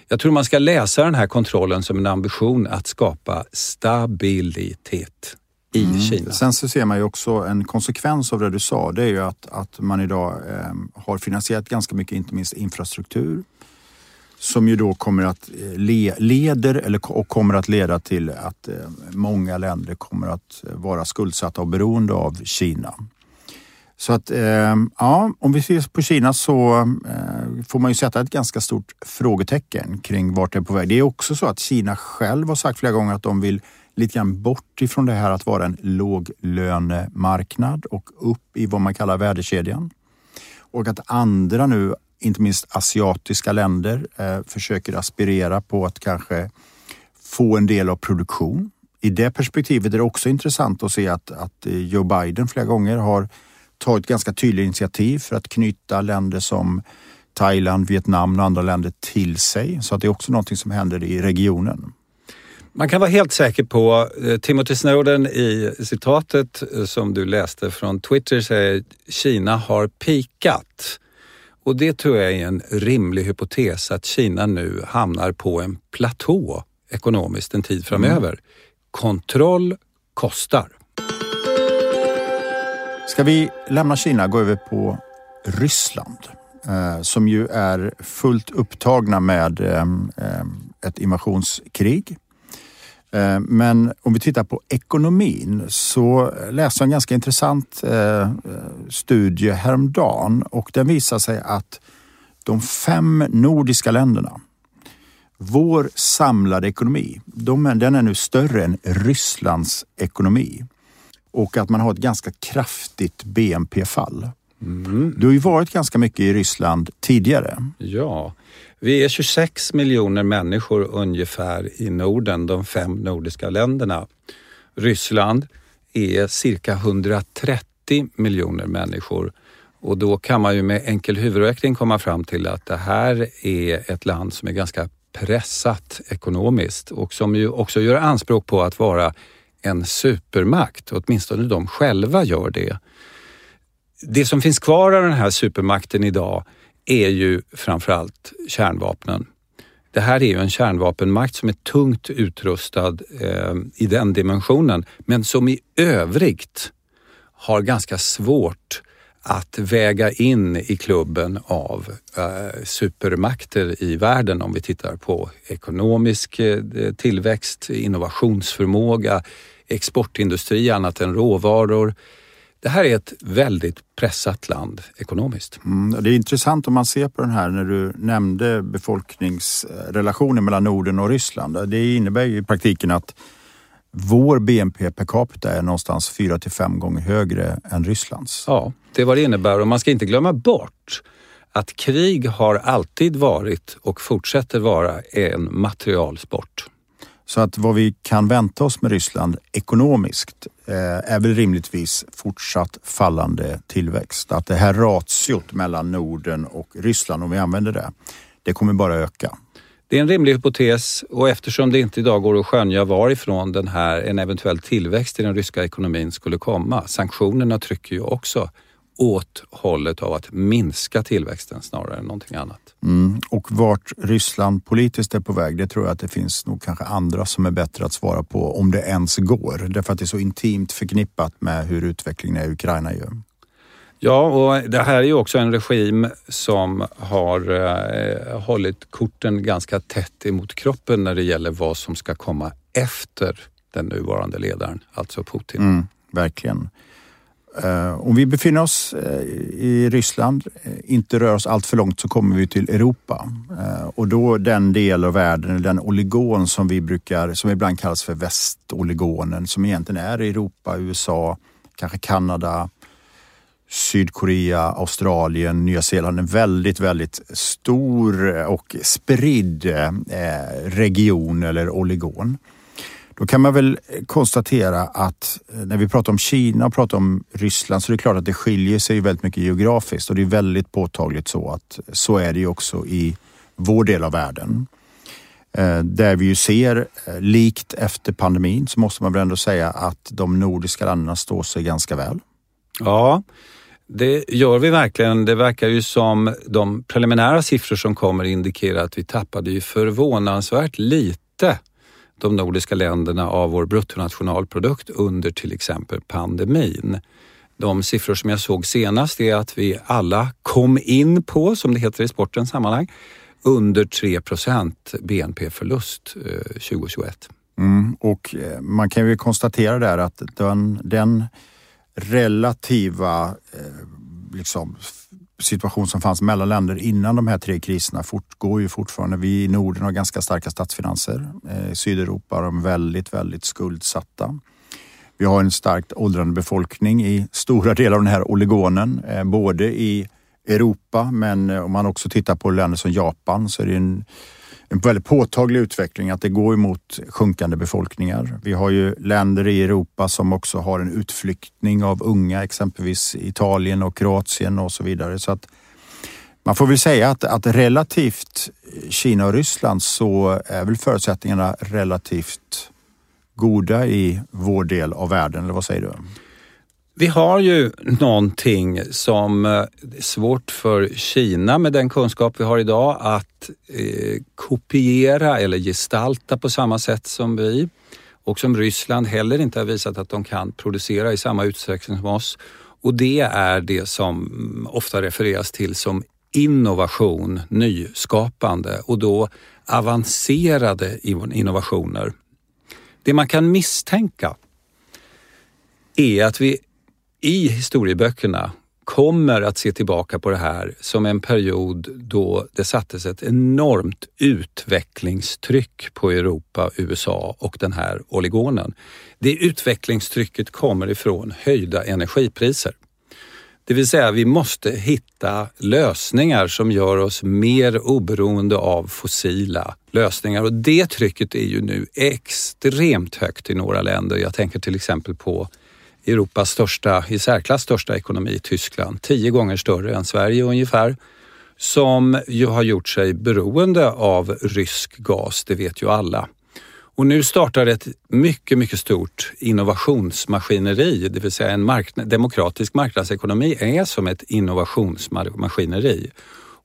Jag tror man ska läsa den här kontrollen som en ambition att skapa stabilitet i mm. Kina. Sen så ser man ju också en konsekvens av det du sa. Det är ju att, att man idag eh, har finansierat ganska mycket, inte minst infrastruktur som ju då kommer att eh, le, leder eller, och kommer att leda till att eh, många länder kommer att eh, vara skuldsatta och beroende av Kina. Så att ja, om vi ser på Kina så får man ju sätta ett ganska stort frågetecken kring vart det är på väg. Det är också så att Kina själv har sagt flera gånger att de vill lite grann bort ifrån det här att vara en låglönemarknad och upp i vad man kallar värdekedjan. Och att andra nu inte minst asiatiska länder eh, försöker aspirera på att kanske få en del av produktion. I det perspektivet är det också intressant att se att, att eh, Joe Biden flera gånger har tagit ganska tydliga initiativ för att knyta länder som Thailand, Vietnam och andra länder till sig. Så att det är också någonting som händer i regionen. Man kan vara helt säker på, eh, Timothy Snowden i citatet eh, som du läste från Twitter säger Kina har pikat. Och det tror jag är en rimlig hypotes att Kina nu hamnar på en platå ekonomiskt en tid framöver. Mm. Kontroll kostar. Ska vi lämna Kina och gå över på Ryssland eh, som ju är fullt upptagna med eh, eh ett invasionskrig men om vi tittar på ekonomin så läste jag en ganska intressant eh, studie häromdagen och den visar sig att de fem nordiska länderna, vår samlade ekonomi, de, den är nu större än Rysslands ekonomi. Och att man har ett ganska kraftigt BNP-fall. Mm. Du har ju varit ganska mycket i Ryssland tidigare. Ja, vi är 26 miljoner människor ungefär i Norden, de fem nordiska länderna. Ryssland är cirka 130 miljoner människor och då kan man ju med enkel huvudräkning komma fram till att det här är ett land som är ganska pressat ekonomiskt och som ju också gör anspråk på att vara en supermakt, åtminstone de själva gör det. Det som finns kvar av den här supermakten idag är ju framförallt kärnvapnen. Det här är ju en kärnvapenmakt som är tungt utrustad eh, i den dimensionen, men som i övrigt har ganska svårt att väga in i klubben av eh, supermakter i världen om vi tittar på ekonomisk eh, tillväxt, innovationsförmåga, exportindustri annat än råvaror. Det här är ett väldigt pressat land ekonomiskt. Mm, det är intressant om man ser på den här när du nämnde befolkningsrelationen mellan Norden och Ryssland. Det innebär ju i praktiken att vår BNP per capita är någonstans fyra till fem gånger högre än Rysslands. Ja, det är vad det innebär och man ska inte glömma bort att krig har alltid varit och fortsätter vara en materialsport. Så att vad vi kan vänta oss med Ryssland ekonomiskt eh, är väl rimligtvis fortsatt fallande tillväxt. Att det här ratiot mellan Norden och Ryssland, om vi använder det, det kommer bara öka. Det är en rimlig hypotes och eftersom det inte idag går att skönja varifrån den här, en eventuell tillväxt i den ryska ekonomin skulle komma. Sanktionerna trycker ju också åt hållet av att minska tillväxten snarare än någonting annat. Mm. Och vart Ryssland politiskt är på väg, det tror jag att det finns nog kanske andra som är bättre att svara på om det ens går. Därför att det är så intimt förknippat med hur utvecklingen är i Ukraina ju. Ja, och det här är ju också en regim som har eh, hållit korten ganska tätt emot kroppen när det gäller vad som ska komma efter den nuvarande ledaren, alltså Putin. Mm, verkligen. Eh, om vi befinner oss eh, i Ryssland, eh, inte rör oss allt för långt så kommer vi till Europa. och då den del av världen, den oligon som vi brukar, som ibland kallas för västoligonen, som egentligen är Europa, USA, kanske Kanada, Sydkorea, Australien, Nya Zeeland. En väldigt, väldigt stor och spridd region eller oligon. Då kan man väl konstatera att eh, när vi pratar om Kina och pratar om Ryssland så är det klart att det skiljer sig väldigt mycket geografiskt och det är väldigt påtagligt så att så är det ju också i vår del av världen. Eh, där vi ju ser, eh, likt efter pandemin, så måste man väl ändå säga att de nordiska länderna står sig ganska väl. Ja, det gör vi verkligen. Det verkar ju som de preliminära siffror som kommer indikerar att vi tappade ju förvånansvärt lite de nordiska länderna av vår bruttonationalprodukt under till exempel pandemin. De siffror som jag såg senast är att vi alla kom in på, som det heter i sportens sammanhang, under 3% BNP-förlust 2021. Mm, och eh, man kan ju konstatera där att den, den relativa eh, liksom, situation som fanns mellan länder innan de här tre kriserna fortgår ju fortfarande. Vi i Norden har ganska starka statsfinanser. I Sydeuropa är de väldigt, väldigt skuldsatta. Vi har en starkt åldrande befolkning i stora delar av den här oligonen, eh, både i Europa men eh, om man också tittar på länder som Japan så är det en en väldigt påtaglig utveckling att det går emot sjunkande befolkningar. Vi har ju länder i Europa som också har en utflyktning av unga, exempelvis Italien och Kroatien och så vidare. Så att man får väl säga att, att relativt Kina och Ryssland så är väl förutsättningarna relativt goda i vår del av världen, eller vad säger du? Vi har ju någonting som eh, är svårt för Kina med den kunskap vi har idag att eh, kopiera eller gestalta på samma sätt som vi och som Ryssland heller inte har visat att de kan producera i samma utsträckning som oss. Och det är det som mm, ofta refereras till som innovation, nyskapande och då avancerade innovationer. Det man kan misstänka är att vi i historieböckerna kommer att se tillbaka på det här som en period då det sattes ett enormt utvecklingstryck på Europa, USA och den här oligonen. Det utvecklingstrycket kommer ifrån höjda energipriser. Det vill säga vi måste hitta lösningar som gör oss mer oberoende av fossila lösningar och det trycket är ju nu extremt högt i några länder. Jag tänker till exempel på Europas största, i särklass största ekonomi, Tyskland, tio gånger större än Sverige ungefär, som ju har gjort sig beroende av rysk gas, det vet ju alla. Och nu startar ett mycket, mycket stort innovationsmaskineri, det vill säga en marknad, demokratisk marknadsekonomi är som ett innovationsmaskineri.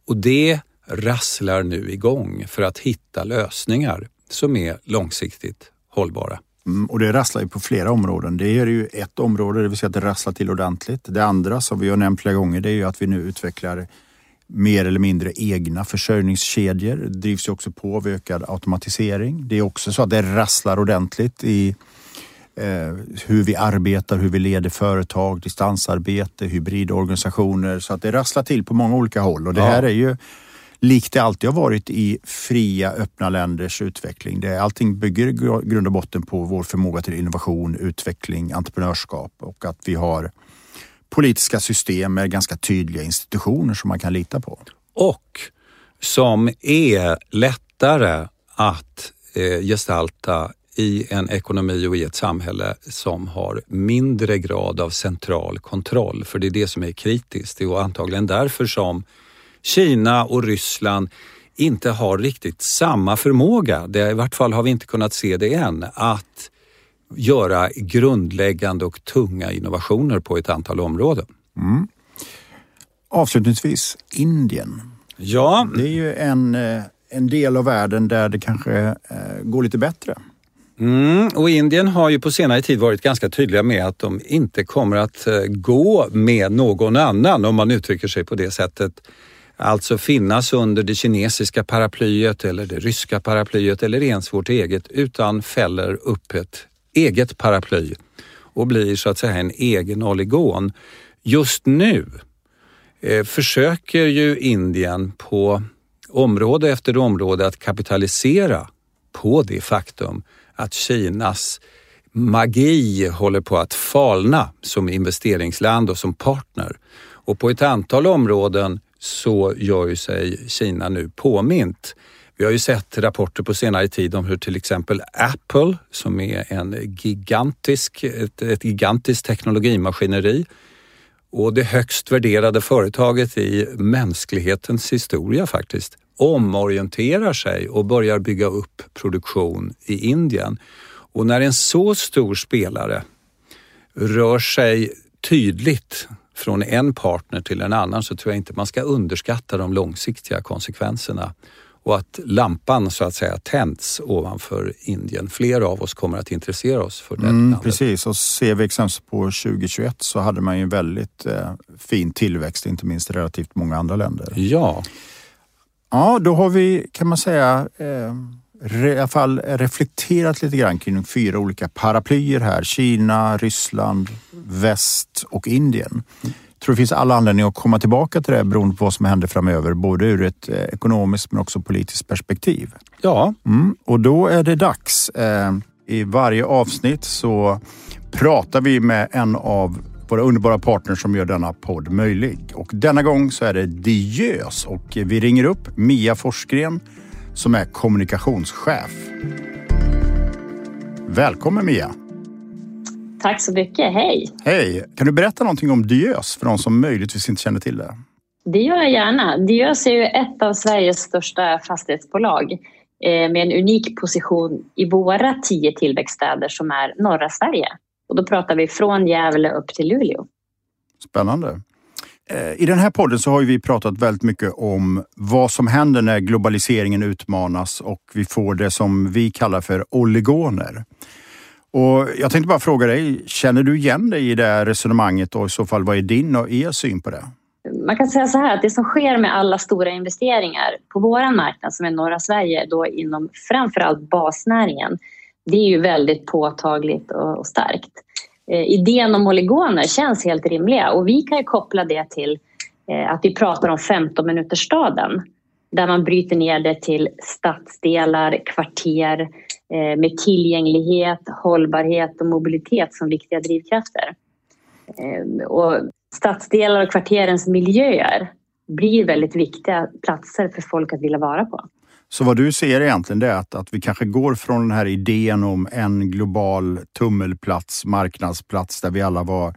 Och det rasslar nu igång för att hitta lösningar som är långsiktigt hållbara. Mm, och det rasslar ju på flera områden. Det är ju ett område, det vill säga att det rasslar till ordentligt. Det andra som vi har nämnt flera gånger, det är ju att vi nu utvecklar mer eller mindre egna försörjningskedjor. Det drivs ju också på av ökad automatisering. Det är också så att det rasslar ordentligt i eh, hur vi arbetar, hur vi leder företag, distansarbete, hybridorganisationer. Så att det rasslar till på många olika håll och det här är ju likt det alltid har varit i fria, öppna länders utveckling. Det, allting bygger i grund och botten på vår förmåga till innovation, utveckling, entreprenörskap och att vi har politiska system med ganska tydliga institutioner som man kan lita på. Och som är lättare att eh, gestalta i en ekonomi och i ett samhälle som har mindre grad av central kontroll. För det är det som är kritiskt. Det är antagligen därför som Kina och Ryssland inte har riktigt samma förmåga, det, i vart fall har vi inte kunnat se det än, att göra grundläggande och tunga innovationer på ett antal områden. Mm. Avslutningsvis, Indien. Ja. Det är ju en, eh, en del av världen där det kanske eh, går lite bättre. Mm, och Indien har ju på senare tid varit ganska tydliga med att de inte kommer att eh, gå med någon annan, om man uttrycker sig på det sättet. Alltså finnas under det kinesiska paraplyet eller det ryska paraplyet eller ens vårt eget, utan fäller upp ett eget paraply och blir så att säga en egen oligon. Just nu eh, försöker ju Indien på område efter område att kapitalisera på det faktum att Kinas magi håller på att falna som investeringsland och som partner. Och på ett antal områden så gör ju sig Kina nu påmint. Vi har ju sett rapporter på senare tid om hur till exempel Apple, som är en gigantisk, ett, ett gigantiskt teknologimaskineri och det högst värderade företaget i mänsklighetens historia faktiskt, omorienterar sig och börjar bygga upp produktion i Indien. Och när en så stor spelare rör sig tydligt från en partner till en annan så tror jag inte man ska underskatta de långsiktiga konsekvenserna och att lampan så att säga tänds ovanför Indien. Fler av oss kommer att intressera oss för det mm, Precis, och ser vi exempelvis på 2021 så hade man ju en väldigt eh, fin tillväxt, inte minst relativt många andra länder. Ja. Ja, då har vi kan man säga eh, i alla fall reflekterat lite grann kring fyra olika paraplyer här. Kina, Ryssland, väst och Indien. Mm tror det finns alla anledning att komma tillbaka till det beroende på vad som händer framöver, både ur ett eh, ekonomiskt men också politiskt perspektiv. Ja. Mm, och då är det dags. Eh, I varje avsnitt så pratar vi med en av våra underbara partners som gör denna podd möjlig. Och denna gång så är det Diös och vi ringer upp Mia Forsgren som är kommunikationschef. Välkommen Mia! Tack så mycket. Hej! Hej! Kan du berätta någonting om Diös för de som möjligtvis inte känner till det? Det gör jag gärna. Diös är ju ett av Sveriges största fastighetsbolag eh, med en unik position i våra tio tillväxtstäder som är norra Sverige. Och då pratar vi från Gävle upp till Luleå. Spännande. Eh, I den här podden så har vi pratat väldigt mycket om vad som händer när globaliseringen utmanas och vi får det som vi kallar för oligoner. Och jag tänkte bara fråga dig, känner du igen dig i det här resonemanget och i så fall vad är din och er syn på det? Man kan säga så här att det som sker med alla stora investeringar på vår marknad som är norra Sverige då inom framförallt basnäringen det är ju väldigt påtagligt och starkt. Eh, idén om oligoner känns helt rimliga och vi kan ju koppla det till eh, att vi pratar om 15 minutersstaden där man bryter ner det till stadsdelar, kvarter eh, med tillgänglighet, hållbarhet och mobilitet som viktiga drivkrafter. Ehm, och stadsdelar och kvarterens miljöer blir väldigt viktiga platser för folk att vilja vara på. Så vad du ser egentligen det är att, att vi kanske går från den här idén om en global tummelplats, marknadsplats där vi alla var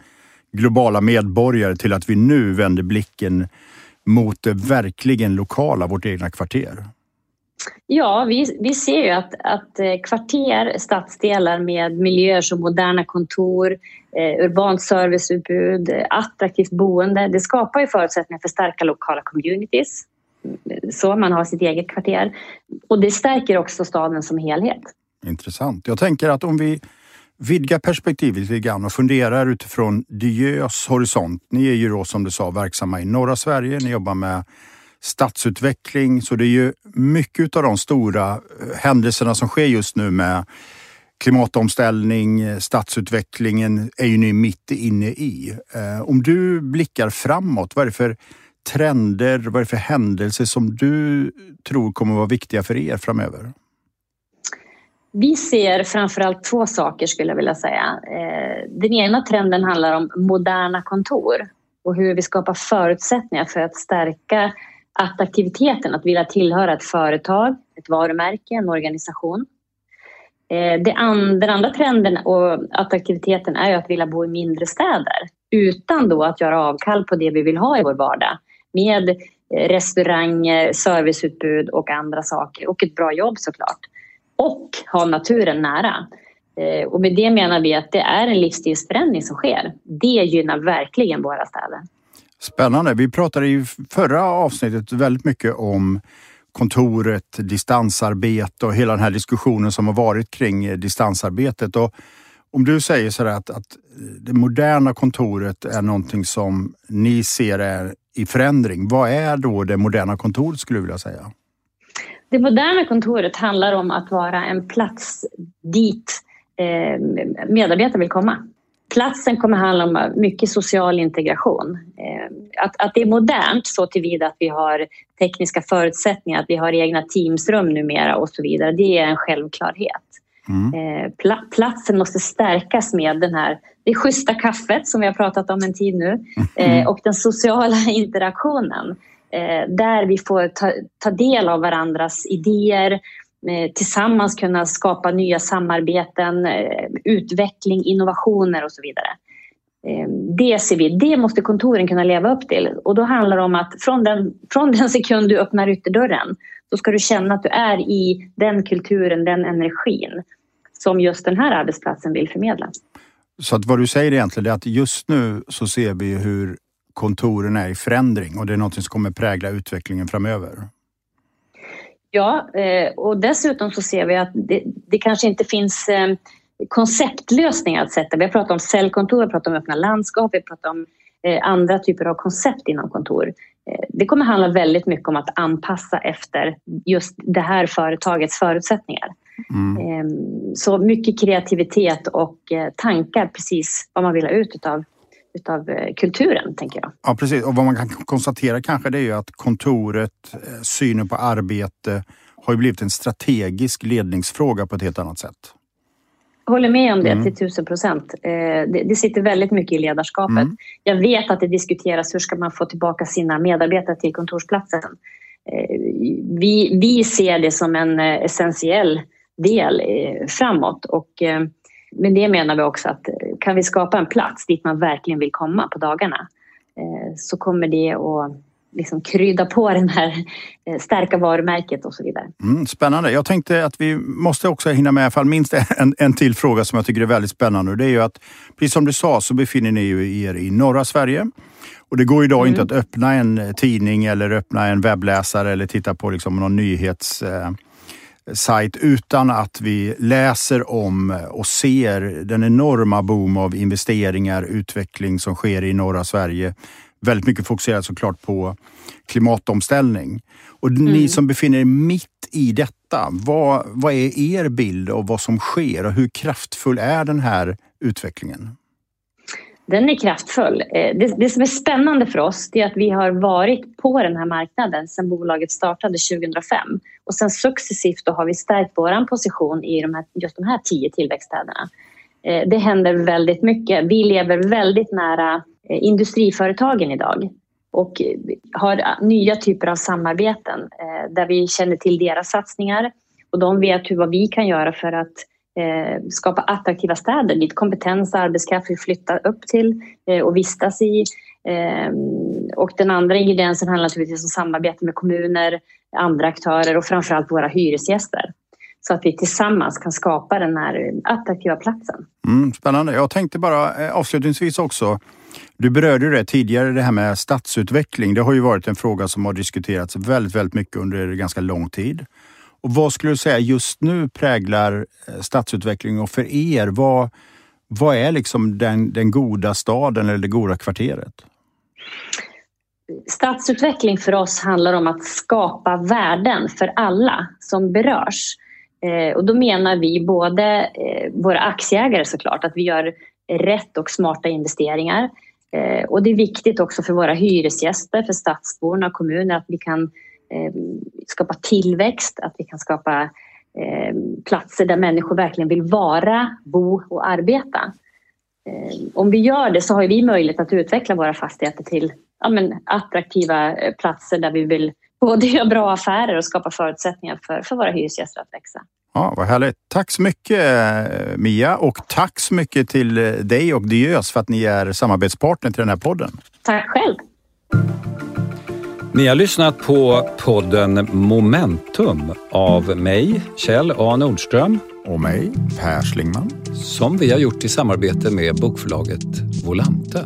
globala medborgare till att vi nu vänder blicken mot det verkligen lokala, vårt egna kvarter? Ja, vi, vi ser ju att, att eh, kvarter, stadsdelar med miljöer som moderna kontor, eh, urbant serviceutbud, eh, attraktivt boende, det skapar ju förutsättningar för starka lokala communities. Så man har sitt eget kvarter. Och det stärker också staden som helhet. Intressant. Jag tänker att om vi vidgar perspektivet lite grann och funderar utifrån Diös horisont. Ni är ju då som du sa verksamma i norra Sverige. Ni jobbar med stadsutveckling, så det är ju mycket av de stora eh, händelserna som sker just nu med klimatomställning, eh, stadsutvecklingen är ju ni mitt inne i. Eh, om du blickar framåt, vad är det för trender, vad är det för händelser som du tror kommer vara viktiga för er framöver? Vi ser framförallt två saker skulle jag vilja säga. Eh, den ena trenden handlar om moderna kontor och hur vi skapar förutsättningar för att stärka attraktiviteten att vilja tillhöra ett företag, ett varumärke, en organisation. Eh, det den andra trenden och attraktiviteten är ju att vilja bo i mindre städer utan då att göra avkall på det vi vill ha i vår vardag med eh, restauranger, serviceutbud och andra saker och ett bra jobb såklart. Och ha naturen nära. Eh, och med det menar vi att det är en livsstilsförändring som sker. Det gynnar verkligen våra städer. Spännande. Vi pratade i förra avsnittet väldigt mycket om kontoret, distansarbete och hela den här diskussionen som har varit kring eh, distansarbetet. Och om du säger så att, att det moderna kontoret är någonting som ni ser är i förändring. Vad är då det moderna kontoret skulle du vilja säga? Det moderna kontoret handlar om att vara en plats dit eh, medarbetare vill komma. Platsen kommer handla om mycket social integration. Eh, att, att det är modernt så tillvida att vi har tekniska förutsättningar, att vi har egna teamsrum numera och så vidare. Det är en självklarhet. Mm. Eh, platsen måste stärkas med den här, det schyssta kaffet som vi har pratat om en tid nu mm. och den sociala interaktionen där vi får ta, ta del av varandras idéer, tillsammans kunna skapa nya samarbeten, utveckling, innovationer och så vidare. Det ser vi, det måste kontoren kunna leva upp till och då handlar det om att från den, från den sekund du öppnar ytterdörren då ska du känna att du är i den kulturen, den energin som just den här arbetsplatsen vill förmedla. Så att vad du säger egentligen är att just nu så ser vi hur kontoren är i förändring och det är något som kommer prägla utvecklingen framöver. Ja, eh, och dessutom så ser vi att det, det kanske inte finns eh, konceptlösningar att sätta. Vi har pratat om cellkontor, vi har pratat om öppna landskap, vi har pratat om andra typer av koncept inom kontor. Det kommer handla väldigt mycket om att anpassa efter just det här företagets förutsättningar. Mm. Ehm, så mycket kreativitet och tankar precis vad man vill ha ut utav, utav kulturen, tänker jag. Ja, precis. Och vad man kan konstatera kanske det är ju att kontoret, synen på arbete har ju blivit en strategisk ledningsfråga på ett helt annat sätt. Håller med om det mm. till tusen procent. Det sitter väldigt mycket i ledarskapet. Mm. Jag vet att det diskuteras hur ska man få tillbaka sina medarbetare till kontorsplatsen. Vi, vi ser det som en essentiell del framåt och med det menar vi också att kan vi skapa en plats dit man verkligen vill komma på dagarna så kommer det att liksom krydda på den här eh, stärka varumärket och så vidare. Mm, spännande. Jag tänkte att vi måste också hinna med i alla fall minst en, en till fråga som jag tycker är väldigt spännande. Det är ju att, precis som du sa, så befinner ni er i norra Sverige. Och det går idag mm. inte att öppna en tidning eller öppna en webbläsare eller titta på liksom någon nyhets eh, sajt utan att vi läser om och ser den enorma boom av investeringar, utveckling som sker i norra Sverige väldigt mycket fokuserat såklart på klimatomställning. Och mm. ni som befinner er mitt i detta, vad, vad är er bild av vad som sker och hur kraftfull är den här utvecklingen? den är kraftfull. Eh, det, det, som är spännande för oss är att vi har varit på den här marknaden sedan bolaget startade 2005 och sen successivt har vi stärkt vår position i de här, just de här tio tillväxtstäderna. Eh, det händer väldigt mycket. Vi lever väldigt nära Eh, industriföretagen idag och har nya typer av samarbeten eh, där vi känner till deras satsningar och de vet hur, vad vi kan göra för att eh, skapa attraktiva städer dit kompetens och arbetskraft vill flytta upp till och vistas i. Ehm, och den andra ingrediensen handlar naturligtvis om samarbete med kommuner, andra aktörer och framförallt våra hyresgäster så att vi tillsammans kan skapa den här attraktiva platsen. Mm, spännande. Jag tänkte bara avslutningsvis också, du berörde det tidigare, det här med stadsutveckling. Det har ju varit en fråga som har diskuterats väldigt, väldigt mycket under ganska lång tid. Och vad skulle du säga just nu präglar eh, stadsutveckling och för er, vad, vad är liksom den, den goda staden eller det goda kvarteret? Stadsutveckling för oss handlar om att skapa värden för alla som berörs. Eh, och då menar vi både eh, våra aktieägare såklart, att vi gör rätt och smarta investeringar. Eh, och det är viktigt också för våra hyresgäster, för stadsborna och kommuner att vi kan Eh, skapa tillväxt, att vi kan skapa eh, platser där människor verkligen vill vara, bo och arbeta. Eh, om vi gör det så har vi möjlighet att utveckla våra fastigheter till ja, men, attraktiva eh, platser där vi vill både göra bra affärer och skapa förutsättningar för, för våra hyresgäster att växa. Ja, vad härligt. Tack så mycket Mia och tack så mycket till dig och Diös för att ni är samarbetspartner till den här podden. Tack själv. Ni har lyssnat på podden Momentum av mig, Kjell A Nordström. Och mig, Per Schlingman. Som vi har gjort i samarbete med bokförlaget Volante.